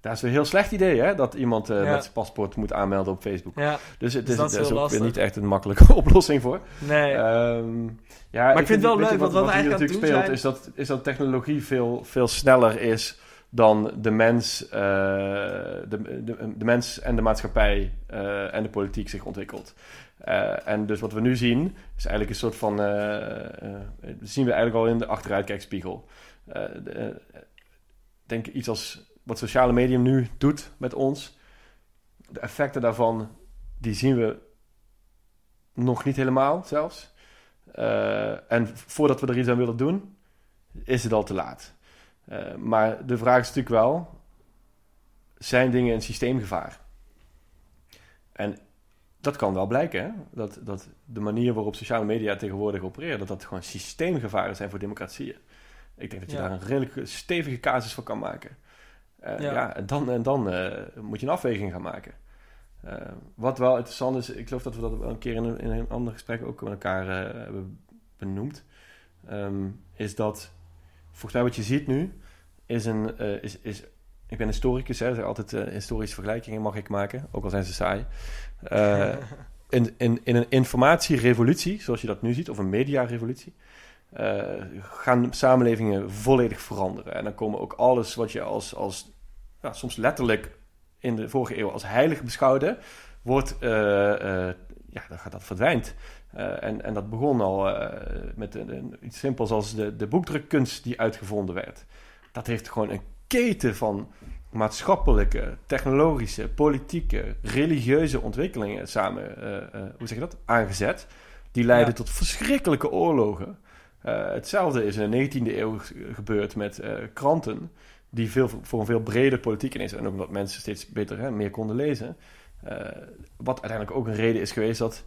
daar is een heel slecht idee, hè? Dat iemand uh, met zijn paspoort moet aanmelden op Facebook. Ja, dus het dus is, is, is ook niet echt een makkelijke [LAUGHS] oplossing voor. Nee. Um, ja, maar ik vind het wel leuk, wat, wat, wat eigenlijk natuurlijk speelt, is dat, is dat technologie veel, veel sneller is dan de mens, uh, de, de, de, mens en de maatschappij uh, en de politiek zich ontwikkelt. Uh, en dus wat we nu zien, is eigenlijk een soort van. zien we eigenlijk al in de achteruitkijkspiegel. denk iets als wat sociale medium nu doet met ons. De effecten daarvan, die zien we nog niet helemaal zelfs. en voordat we er iets aan willen doen, is het al te laat. Uh, maar de vraag is natuurlijk wel: zijn dingen een systeemgevaar? En dat kan wel blijken, hè? Dat, dat de manier waarop sociale media tegenwoordig opereren, dat dat gewoon systeemgevaren zijn voor democratieën. Ik denk dat je daar een redelijk stevige casus van kan maken. Uh, ja. ja. en dan, en dan uh, moet je een afweging gaan maken. wat wel interessant is, ik geloof dat we dat een keer in een, in een ander gesprek ook met elkaar hebben benoemd, um, is dat volgens mij wat je ziet nu, is een. Uh, is, is, ik ben historicus, hè, dus altijd uh, historische vergelijkingen mag ik maken, ook al zijn ze saai. Uh, in, in, in een informatierevolutie, zoals je dat nu ziet, of een mediarevolutie, gaan samenlevingen volledig veranderen. En dan komen ook alles wat je als, als ja, soms letterlijk in de vorige eeuw als heilig beschouwde, wordt, ja, dan gaat dat verdwijnt. Uh, en, en dat begon al uh, met een, een, iets simpels als de, de boekdrukkunst die uitgevonden werd. Dat heeft gewoon een keten van maatschappelijke, technologische, politieke, religieuze ontwikkelingen samen, uh, hoe zeg je dat, aangezet. Die leiden tot verschrikkelijke oorlogen. hetzelfde is in de 19e eeuw gebeurd met kranten. die veel, voor een veel breder politiek in is. En ook omdat mensen steeds beter en meer konden lezen. Wat uiteindelijk ook een reden is geweest dat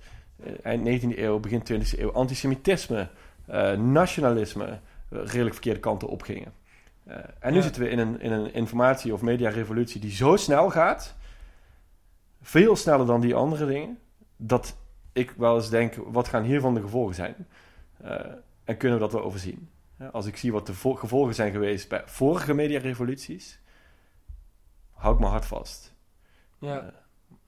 eind 19e eeuw, begin 20e eeuw antisemitisme, uh, nationalisme redelijk verkeerde kanten opgingen. en nu ja. zitten we in een, in een informatie- of mediarevolutie die zo snel gaat, veel sneller dan die andere dingen, dat ik wel eens denk, wat gaan hiervan de gevolgen zijn? en kunnen we dat wel overzien? Als ik zie wat de gevolgen zijn geweest bij vorige mediarevoluties, hou ik mijn hart vast. Ja.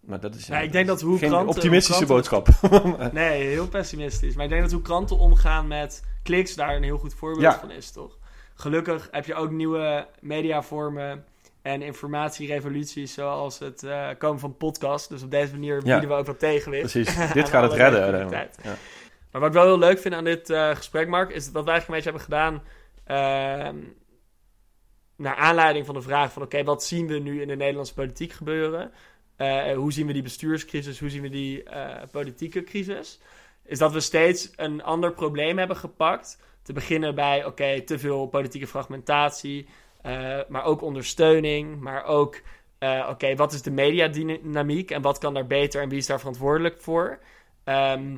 Maar dat is ja, ik denk dat hoe geen kranten, optimistische hoe kranten, boodschap. [LAUGHS] nee, heel pessimistisch. Maar ik denk dat hoe kranten omgaan met kliks daar een heel goed voorbeeld Ja. van is, toch? Gelukkig heb je ook nieuwe mediavormen en informatierevoluties, zoals het eh, komen van podcasts. Dus op deze manier bieden we ook wat tegenwicht. Precies, [LAUGHS] dit gaat het redden. uiteindelijk. Ja. Maar wat ik wel heel leuk vind aan dit eh, gesprek, Mark, is wat wij eigenlijk een beetje hebben gedaan. ehm, naar aanleiding van de vraag van: oké, wat zien we nu in de Nederlandse politiek gebeuren? Eh, hoe zien we die bestuurscrisis? Hoe zien we die eh, politieke crisis? Is dat we steeds een ander probleem hebben gepakt. Te beginnen bij: oké, te veel politieke fragmentatie, eh, maar ook ondersteuning, maar ook. Oké, wat is de mediadynamiek en wat kan daar beter en wie is daar verantwoordelijk voor? Ehm,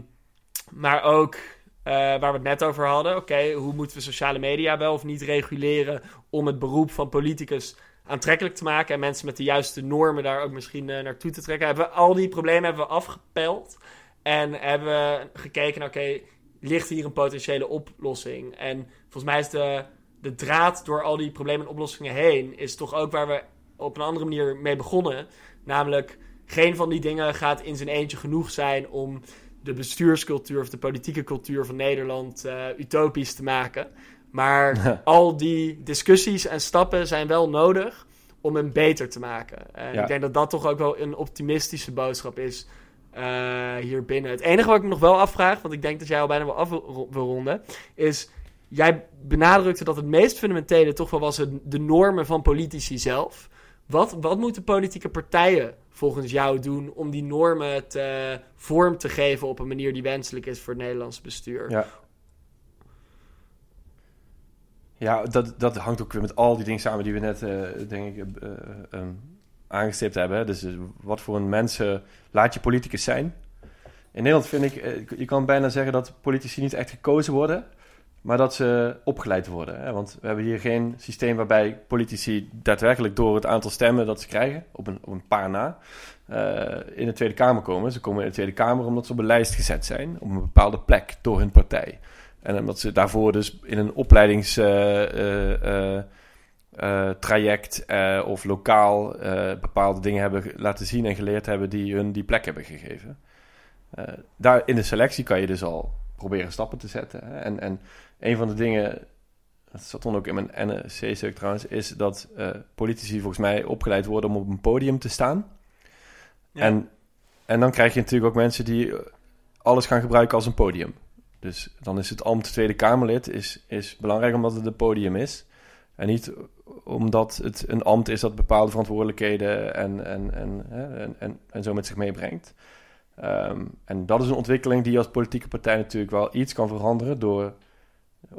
maar ook waar we het net over hadden. Oké, hoe moeten we sociale media wel of niet reguleren om het beroep van politicus aantrekkelijk te maken en mensen met de juiste normen daar ook misschien eh, naartoe te trekken. Hebben we, al die problemen hebben we afgepeld en hebben we gekeken oké, ligt hier een potentiële oplossing? En volgens mij is de, draad door al die problemen en oplossingen heen, is toch ook waar we op een andere manier mee begonnen. Namelijk, geen van die dingen gaat in zijn eentje genoeg zijn om de bestuurscultuur of de politieke cultuur van Nederland eh, utopisch te maken. Maar [LAUGHS] al die discussies en stappen zijn wel nodig om hem beter te maken. En Ja. ik denk dat dat toch ook wel een optimistische boodschap is eh, hier binnen. Het enige wat ik me nog wel afvraag, want ik denk dat jij al bijna wel af wil ronden, is jij benadrukte dat het meest fundamentele toch wel was het- de normen van politici zelf. Wat, wat moeten politieke partijen volgens jou doen om die normen te, vorm te geven op een manier die wenselijk is voor het Nederlands bestuur? Ja. Ja, dat, dat hangt ook weer met al die dingen samen die we net, eh, denk ik, ehm, aangestipt hebben. Dus wat voor een mensen laat je politicus zijn? In Nederland vind ik, je kan bijna zeggen dat politici niet echt gekozen worden, maar dat ze opgeleid worden. Hè? Want we hebben hier geen systeem waarbij politici daadwerkelijk door het aantal stemmen dat ze krijgen, op een, op een paar na, in de Tweede Kamer komen. Ze komen in de Tweede Kamer omdat ze op een lijst gezet zijn, op een bepaalde plek door hun partij. En omdat ze daarvoor dus in een opleidingstraject eh, of lokaal eh, bepaalde dingen hebben laten zien en geleerd hebben die hun die plek hebben gegeven. Eh, daar in de selectie kan je dus al proberen stappen te zetten. Hè? En, en een van de dingen, dat stond ook in mijn NSC-stuk trouwens, is dat eh, politici volgens mij opgeleid worden om op een podium te staan. Ja. En, en dan krijg je natuurlijk ook mensen die eh, alles gaan gebruiken als een podium. Dus dan is het ambt Tweede Kamerlid is, is belangrijk omdat het een podium is. En niet omdat het een ambt is dat bepaalde verantwoordelijkheden en, en, en, en, en, en zo met zich meebrengt. Ehm, en dat is een ontwikkeling die als politieke partij natuurlijk wel iets kan veranderen door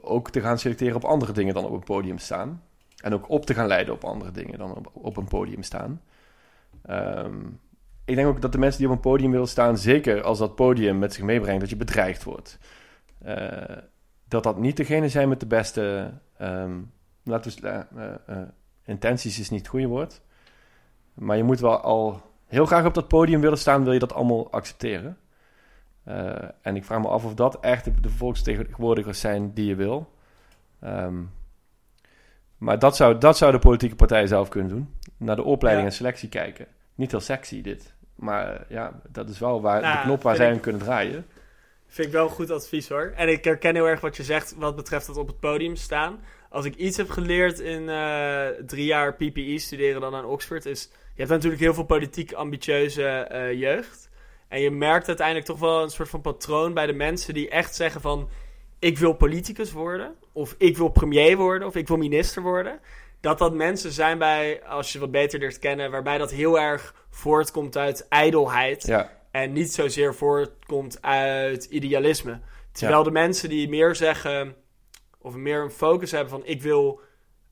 ook te gaan selecteren op andere dingen dan op een podium staan. En ook op te gaan leiden op andere dingen dan op, op een podium staan. Ehm, ik denk ook dat de mensen die op een podium willen staan, zeker als dat podium met zich meebrengt dat je bedreigd wordt, dat dat niet degene zijn met de beste, ehm, laten we, eh, eh, eh, intenties is niet het goede woord, maar je moet wel al heel graag op dat podium willen staan, wil je dat allemaal accepteren. Eh, en ik vraag me af of dat echt de, de volksvertegenwoordigers zijn die je wil. Ehm, maar dat zou, dat zou de politieke partij zelf kunnen doen. Naar de opleiding Ja. en selectie kijken. Niet heel sexy dit. Maar eh, ja, dat is wel waar, Nou, de knop waar zij ik- aan kunnen draaien. Vind ik wel goed advies hoor. En ik herken heel erg wat je zegt wat betreft het op het podium staan. Als ik iets heb geleerd in eh, drie jaar PPE studeren dan aan Oxford, is je hebt natuurlijk heel veel politiek ambitieuze eh, jeugd. En je merkt uiteindelijk toch wel een soort van patroon bij de mensen die echt zeggen van ik wil politicus worden, of ik wil premier worden, of ik wil minister worden. Dat dat mensen zijn bij, als je wat beter leert kennen, waarbij dat heel erg voortkomt uit ijdelheid. Ja, En niet zozeer voortkomt uit idealisme. Terwijl de mensen die meer zeggen, of meer een focus hebben van ik wil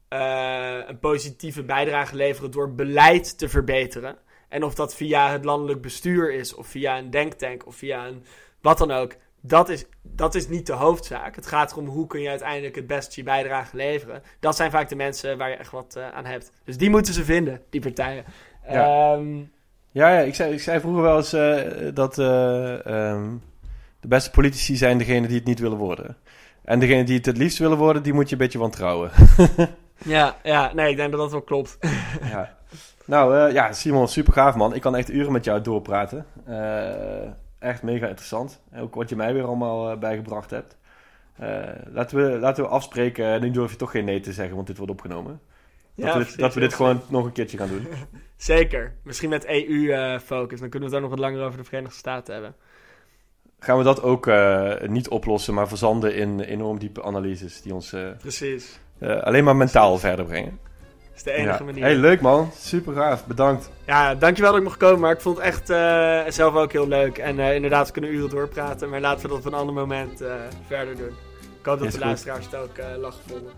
eh, een positieve bijdrage leveren door beleid te verbeteren. En of dat via het landelijk bestuur is, of via een denktank, of via een wat dan ook. Dat is, dat is niet de hoofdzaak. Het gaat erom hoe kun je uiteindelijk het beste je bijdrage leveren. Dat zijn vaak de mensen waar je echt wat eh, aan hebt. Dus die moeten ze vinden, die partijen. Ja. Ehm, Ja, ja ik, zei, ik zei vroeger wel eens eh, dat eh, ehm, de beste politici zijn degene die het niet willen worden. En degene die het het liefst willen worden, die moet je een beetje wantrouwen. [LAUGHS] ja, ja, nee, ik denk dat dat wel klopt. ja. Nou eh, ja, Simon, super gaaf man. Ik kan echt uren met jou doorpraten. Echt mega interessant. Ook wat je mij weer allemaal bijgebracht hebt. Laten, we, laten we afspreken. En nu durf je toch geen nee te zeggen, want dit wordt opgenomen. Dat, Ja, precies, dat we dit gewoon nog een keertje gaan doen. [LAUGHS] Zeker. Misschien met EU-focus. Dan kunnen we het ook nog wat langer over de Verenigde Staten hebben. Gaan we dat ook eh, niet oplossen, maar verzanden in enorm diepe analyses die ons eh, Precies. eh, alleen maar mentaal verder brengen. Dat is de enige Ja. manier. Hey, leuk man. Super gaaf. Bedankt. Ja, dankjewel dat ik mocht komen. Maar ik vond het echt zelf ook heel leuk. En inderdaad, we kunnen uren doorpraten. Maar laten we dat op een ander moment verder doen. Ik hoop dat de luisteraars het ook eh lach vonden.